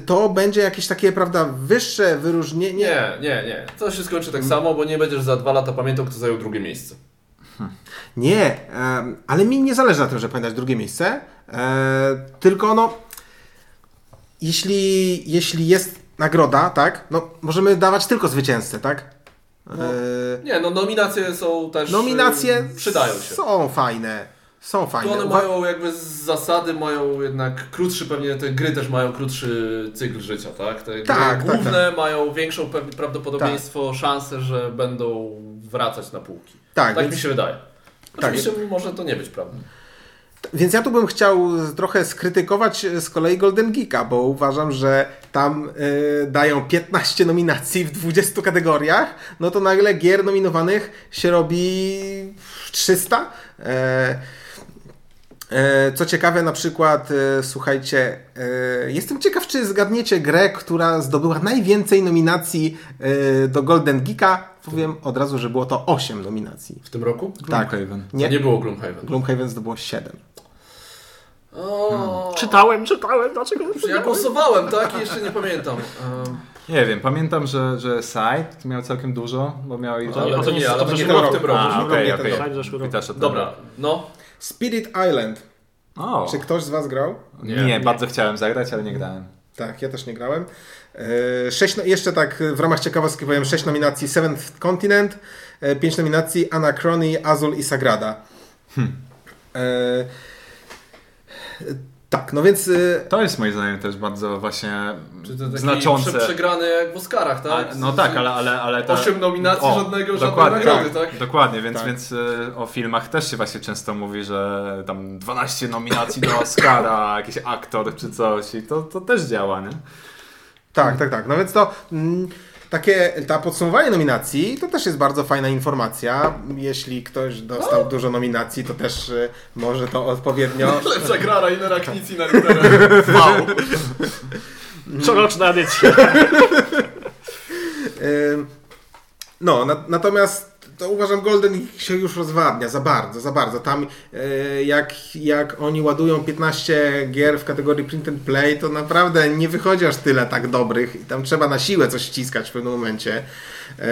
to będzie jakieś takie, prawda, wyższe wyróżnienie. Nie, nie, nie. To się skończy tak samo, bo nie będziesz za dwa lata pamiętał, kto zajął drugie miejsce. Nie, em, ale mi nie zależy na tym, żeby pamiętać drugie miejsce. E, tylko no, jeśli, jeśli jest nagroda, tak, no możemy dawać tylko zwycięzcę, tak? E, Nie, no nominacje są też... nominacje y, Przydają się. są fajne. Są fajne. one Uwa- mają jakby z zasady, mają jednak krótszy, pewnie te gry też mają krótszy cykl życia, tak? Te gry Tak, tak, główne mają większą pewnie prawdopodobieństwo, szansę, że będą wracać na półki. Tak, Tak, więc- mi się wydaje. Tak. Oczywiście może to nie być prawda. Więc ja tu bym chciał trochę skrytykować z kolei Golden Geeka, bo uważam, że tam y, dają 15 nominacji w 20 kategoriach, no to nagle gier nominowanych się robi 300. E, e, co ciekawe, na przykład, e, słuchajcie, e, jestem ciekaw, czy zgadniecie grę, która zdobyła najwięcej nominacji e, do Golden Geeka. Powiem od razu, że było to 8 nominacji. W tym roku? Tak. Gloomhaven. Nie, To nie było Gloomhaven. Gloomhaven zdobyło 7. O, Czytałem, czytałem, dlaczego? Ja głosowałem, tak? I jeszcze nie pamiętam. Um, Nie wiem, pamiętam, że, że Side miał całkiem dużo, bo miał i... ale a to to nie, nie- ale to to nie zeszły było w rok. tym roku. A, okej, nie okej. ten rok. Zeszły rok. Witasz od Dobra, no. Spirit Island. O, Czy ktoś z Was grał? nie, Nie. bardzo chciałem zagrać, ale nie grałem. Tak, ja też nie grałem. E, Sześć, no- jeszcze tak w ramach ciekawostki powiem, sześć nominacji Seventh Continent, e, pięć nominacji Anachrony, Azul i Sagrada. E, tak, no więc e, To jest moim zdaniem też bardzo właśnie Czy to taki znaczące. prze- przegrany jak w Oscarach, tak? A, no tak, ale, ale, ale ta... Osiem nominacji, żadnego, żadnej dokładnie, nagrody, tak? Dokładnie, więc, Tak. więc y, o filmach też się właśnie często mówi, że tam 12 nominacji do Oscara, jakiś aktor czy coś i to, to też działa, nie? tak, tak, tak. No więc to mm, takie, ta podsumowanie nominacji to też jest bardzo fajna informacja. Jeśli ktoś dostał dużo nominacji, to też e, może to odpowiednio Lepsza gra Rainera Knici na literę. Wow. Coroczna edycja. Ym, No, na, natomiast to uważam Golden się już rozwadnia za bardzo, za bardzo. Tam e, jak, jak oni ładują 15 gier w kategorii print and play, to naprawdę nie wychodzi aż tyle tak dobrych i tam trzeba na siłę coś ściskać w pewnym momencie. E,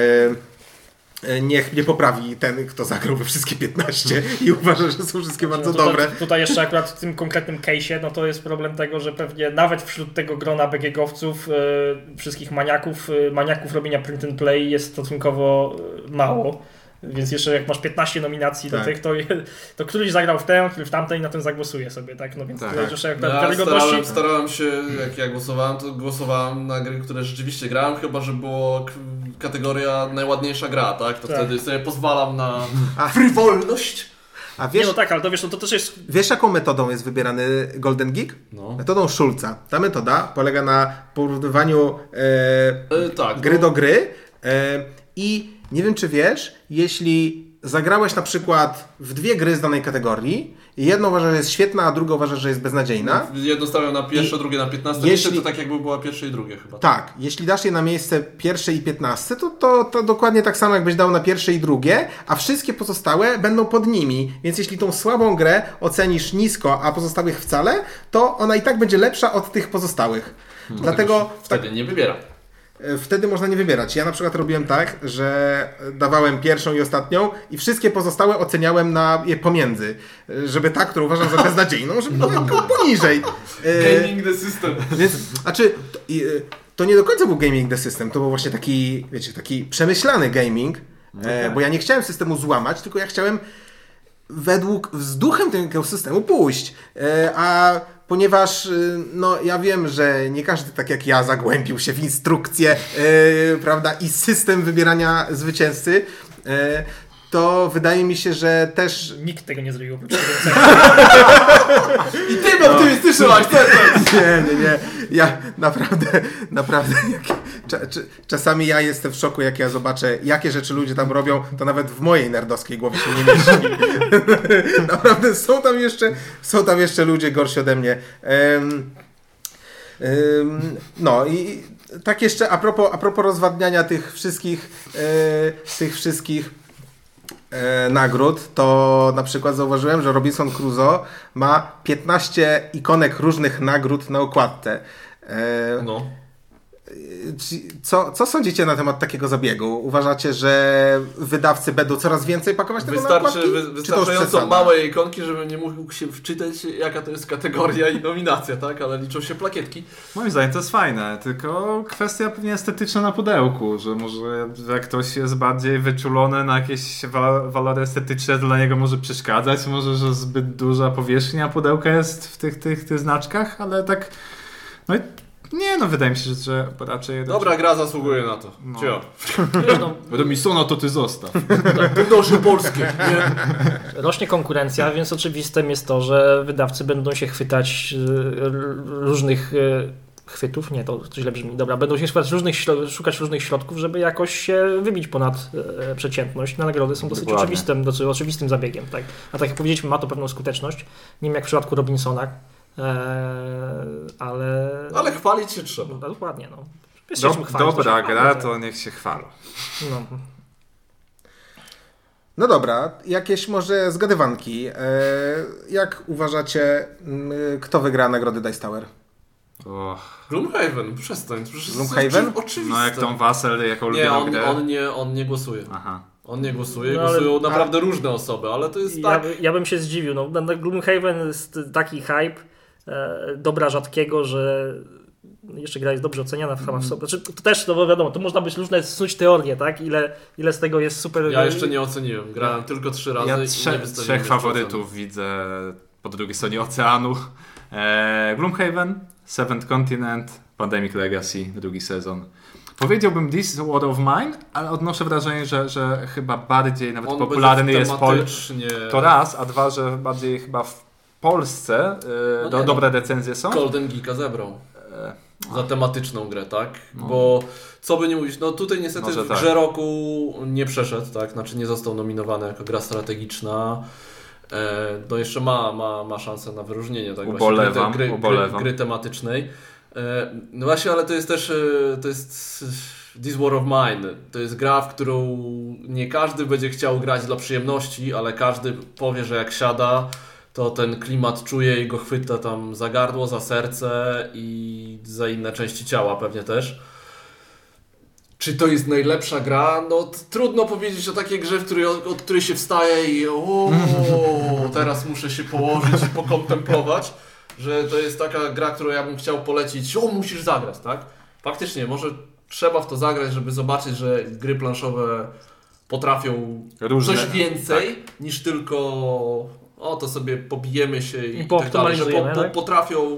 e niech nie poprawi ten, kto zagrał we wszystkie 15 i uważa, że są wszystkie bardzo no tutaj, dobre. Tutaj jeszcze akurat w tym konkretnym case'ie, no to jest problem tego, że pewnie nawet wśród tego grona BGG-owców, e, wszystkich maniaków, e, maniaków robienia print and play jest stosunkowo mało. Więc jeszcze jak masz 15 nominacji tak. do tych, to, to któryś zagrał w tę, który w tamtej na ten zagłosuje sobie, tak? No więc tak. jeszcze jak no, ja starałem, starałem się, jak ja głosowałem, to głosowałem na gry, które rzeczywiście grałem, chyba że było kategoria najładniejsza gra, tak? To tak. wtedy sobie pozwalam na frywolność. A wiesz, nie, no tak, ale to wiesz, no to też jest... Wiesz, jaką metodą jest wybierany Golden Geek? No. Metodą Schulza. Ta metoda polega na porównywaniu e, e, tak, gry no. do gry e, i nie wiem, czy wiesz, jeśli zagrałeś na przykład w dwie gry z danej kategorii, jedno uważasz, że jest świetna, a druga uważasz, że jest beznadziejna. Jedno stawiam na pierwsze, I drugie na piętnaste. Jeśli... to tak jakby była pierwsze i drugie chyba. Tak, jeśli dasz je na miejsce pierwsze i piętnaste, to, to, to dokładnie tak samo jakbyś dał na pierwsze i drugie, a wszystkie pozostałe będą pod nimi. Więc jeśli tą słabą grę ocenisz nisko, a pozostałych wcale, to ona i tak będzie lepsza od tych pozostałych. Hmm. Dlatego... Wtedy nie wybieram. E, wtedy można nie wybierać. Ja na przykład robiłem tak, że dawałem pierwszą i ostatnią i wszystkie pozostałe oceniałem na je pomiędzy, e, żeby ta, którą uważam za beznadziejną, żeby była poniżej. E, gaming the system. Więc, znaczy, to, to nie do końca był gaming the system, to był właśnie taki, wiecie, taki przemyślany gaming, okay. bo ja nie chciałem systemu złamać, tylko ja chciałem według, z duchem tego systemu pójść. A ponieważ y, no, ja wiem, że nie każdy tak jak ja zagłębił się w instrukcję, yy, prawda, i system wybierania zwycięzcy. Yy, to wydaje mi się, że też... Nikt tego nie zrobił I ty no. optymistyczny akcentem! Nie, nie, nie. Ja naprawdę, naprawdę... Czasami ja jestem w szoku, jak ja zobaczę, jakie rzeczy ludzie tam robią, to nawet w mojej nerdowskiej głowie się nie mieści. naprawdę są tam jeszcze, są tam jeszcze ludzie gorsi ode mnie. Um, um, no i tak jeszcze a propos, a propos rozwadniania tych wszystkich, e, tych wszystkich e, nagród, to na przykład zauważyłem, że Robinson Crusoe ma 15 ikonek różnych nagród na okładce. E, no. Co, co sądzicie na temat takiego zabiegu? Uważacie, że wydawcy będą coraz więcej pakować tego Wystarczy, na wy, Wystarczająco małe ikonki, żeby nie mógł się wczytać, jaka to jest kategoria i nominacja, tak? Ale liczą się plakietki. Moim zdaniem to jest fajne, tylko kwestia pewnie estetyczna na pudełku, że może jak ktoś jest bardziej wyczulony na jakieś walory estetyczne, to dla niego może przeszkadzać, może, że zbyt duża powierzchnia pudełka jest w tych, tych, tych znaczkach, ale tak no i nie, no wydaje mi się, że raczej... Dobra, gra zasługuje na to. No. Cio. Będę mi no to ty zostaw. Proszę polskie. Nie? Rośnie konkurencja, więc oczywistym jest to, że wydawcy będą się chwytać e, różnych e, chwytów, nie, to źle brzmi, dobra, będą się szukać różnych, szukać różnych środków, żeby jakoś się wybić ponad e, przeciętność. Na nagrody są dosyć oczywistym, dosyć oczywistym zabiegiem, tak. A tak jak powiedzieliśmy, ma to pewną skuteczność. Nie wiem jak w przypadku Robinsona, ale... Ale chwalić się trzeba. No, dokładnie, no. Do, chwalić, dobra gra, to niech się chwalą. No. No dobra, jakieś może zgadywanki. Eee, jak uważacie, kto wygra nagrody Dice Tower? Oh. Gloomhaven, przestań. Gloomhaven? Oczywiste. No jak Tom Wassel, jako Nie, on, grę. on, nie, on nie głosuje. Aha. On nie głosuje, no, głosują naprawdę a... różne osoby, ale to jest ja, tak... Ja bym się zdziwił, no, Gloomhaven jest taki hype, dobra rzadkiego, że jeszcze gra jest dobrze oceniana sama w sobie. Znaczy, to też, no wiadomo, to można być różne snuć teorie, tak? Ile, ile z tego jest super. Ja jeszcze nie oceniłem. Grałem ja, tylko trzy razy. Ja trze trzech faworytów widzę po drugiej stronie oceanu. E, Gloomhaven, Seventh Continent, Pandemic Legacy, drugi sezon. Powiedziałbym This War of Mine, ale odnoszę wrażenie, że, że chyba bardziej nawet On popularny jest Pol. To raz, a dwa, że bardziej chyba w Polsce yy, no do, dobre no. recenzje są. Golden Geeka zebrał. E, za tematyczną grę, tak? No. Bo co by nie mówić, no tutaj niestety Może w tak. grze roku nie przeszedł, tak? Znaczy nie został nominowany jako gra strategiczna. E, no jeszcze ma, ma, ma szansę na wyróżnienie, tak? Ubolewam, gry, ubolewam. Gry, gry tematycznej. E, no właśnie, ale to jest też, e, to jest This War of Mine to jest gra, w którą nie każdy będzie chciał grać dla przyjemności, ale każdy powie, że jak siada, to ten klimat czuje i go chwyta tam za gardło, za serce i za inne części ciała pewnie też. Czy to jest najlepsza gra? No trudno powiedzieć o takiej grze, w której, od, od której się wstaje i o, teraz muszę się położyć i pokontemplować, że to jest taka gra, którą ja bym chciał polecić, o musisz zagrać, tak? Faktycznie, może trzeba w to zagrać, żeby zobaczyć, że gry planszowe potrafią Różne. coś więcej niż tylko o to sobie pobijemy się i, I tak dalej, że po, po, tak? potrafią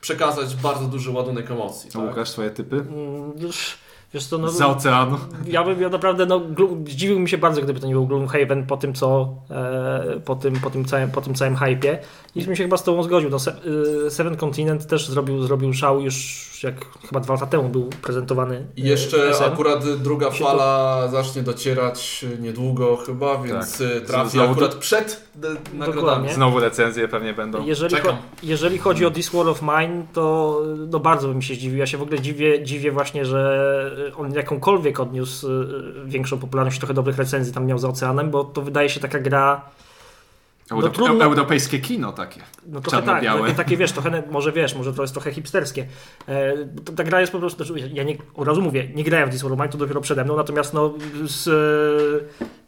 przekazać bardzo duży ładunek emocji. A Tak? Łukasz, twoje typy? Mm, Wiesz co, no, Z oceanu. ja bym ja naprawdę, no, zdziwił mi się bardzo, gdyby to nie był Gloomhaven po tym, co, e, po tym, po tym całym, po tym całym hypie. I bym się chyba z tobą zgodził. No, Se, y, Seven Continent też zrobił, zrobił szał już jak chyba dwa lata temu był prezentowany. I e, jeszcze PSN. akurat druga fala zacznie docierać niedługo chyba, więc Tak. y, trafi Znowu akurat to- przed d- nagrodami. Dokładnie. Znowu recenzje pewnie będą. Jeżeli, cho- jeżeli chodzi o This War of Mine, to no bardzo bym się zdziwił. Ja się w ogóle dziwię, dziwię właśnie, że on jakąkolwiek odniósł y, większą popularność, trochę dobrych recenzji tam miał za oceanem, bo to wydaje się taka gra Euro- trudno- Europejskie kino takie. No trochę tak, takie, takie wiesz, trochę, może wiesz, może to jest trochę hipsterskie. E, ta gra jest po prostu, znaczy, ja nie, od razu mówię, nie grałem w Mine, to dopiero przede mną, natomiast no, z,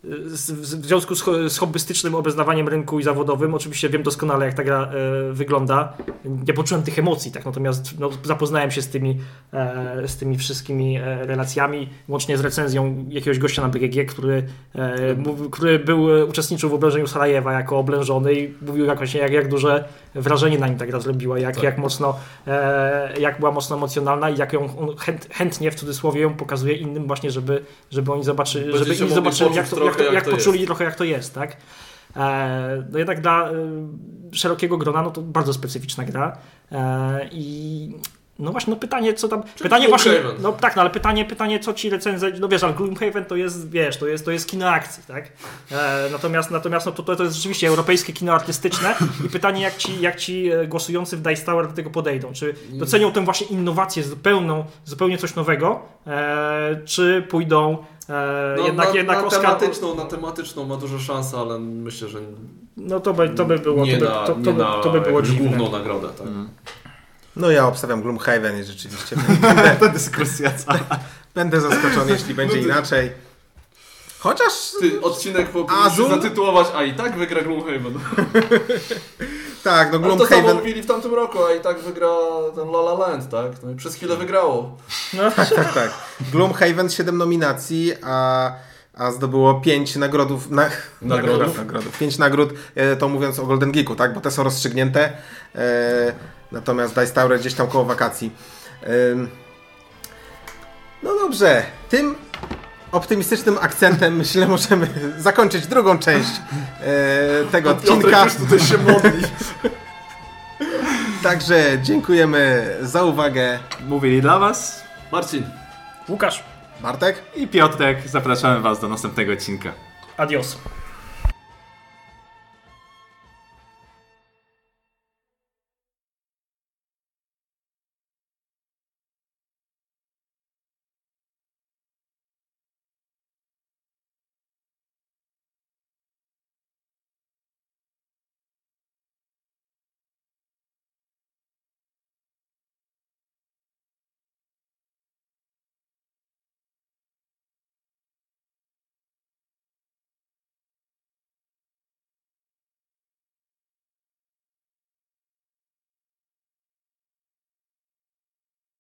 w związku z, ho- z hobbystycznym obeznawaniem rynku i zawodowym, oczywiście wiem doskonale, jak ta gra e, wygląda. Nie poczułem tych emocji, tak, natomiast no, zapoznałem się z tymi, e, z tymi wszystkimi e, relacjami, łącznie z recenzją jakiegoś gościa na BGG, który, e, mów, który był, uczestniczył w oblężeniu Sarajewa jako oblężony i mówił jak, właśnie, jak, jak duże wrażenie na nim ta gra zrobiła, jak, Tak. jak mocno, jak była mocno emocjonalna i jak ją chęt, chętnie w cudzysłowie ją pokazuje innym właśnie, żeby, żeby oni zobaczyli, żeby inni zobaczyli jak, to, jak, to, jak jak to poczuli jest. trochę jak to jest, tak? E, no jednak dla e, szerokiego grona, no to bardzo specyficzna gra e, i no właśnie, no pytanie, co tam. pytanie właśnie. No tak, no ale pytanie, pytanie, co ci recenzja. No wiesz, ale Gloomhaven to jest, wiesz, to jest, to jest kino akcji, tak? E, natomiast natomiast no to, to, jest rzeczywiście europejskie kino artystyczne i pytanie, jak ci, jak ci e, głosujący w Dice Tower do tego podejdą. Czy docenią tę właśnie innowację zupełną, zupełnie coś nowego, e, czy pójdą No, jednak, na, jednak na Oscar. tematyczną, na tematyczną ma dużo szans, ale myślę, że No to by, to by było, nie to by, na, to, to, nie by, na to by było główną nagrodę. Tak? No ja obstawiam Gloomhaven i rzeczywiście Ta dyskusja cała. będę zaskoczony, jeśli będzie inaczej. Chociaż Ty, odcinek powinien Azul? zatytułować, a i tak wygra Gloomhaven. tak, no Ale to samo Gloomhaven mówili w tamtym roku, a i tak wygra ten La La Land, tak? No i przez chwilę wygrało. No, tak, tak. Gloomhaven 7 nominacji, a, a zdobyło 5 nagrodów. Na, Nagrodów? nagrodów. 5 nagród, e, to mówiąc o Golden Geeku, tak? Bo te są rozstrzygnięte. E, natomiast Dice Tower gdzieś tam koło wakacji. Ym, no dobrze, tym optymistycznym akcentem myślę możemy zakończyć drugą część e, tego odcinka. już tutaj się modli. Także dziękujemy za uwagę. Mówili dla was Marcin. Łukasz, Bartek? i Piotrek. Zapraszamy was do następnego odcinka. adios.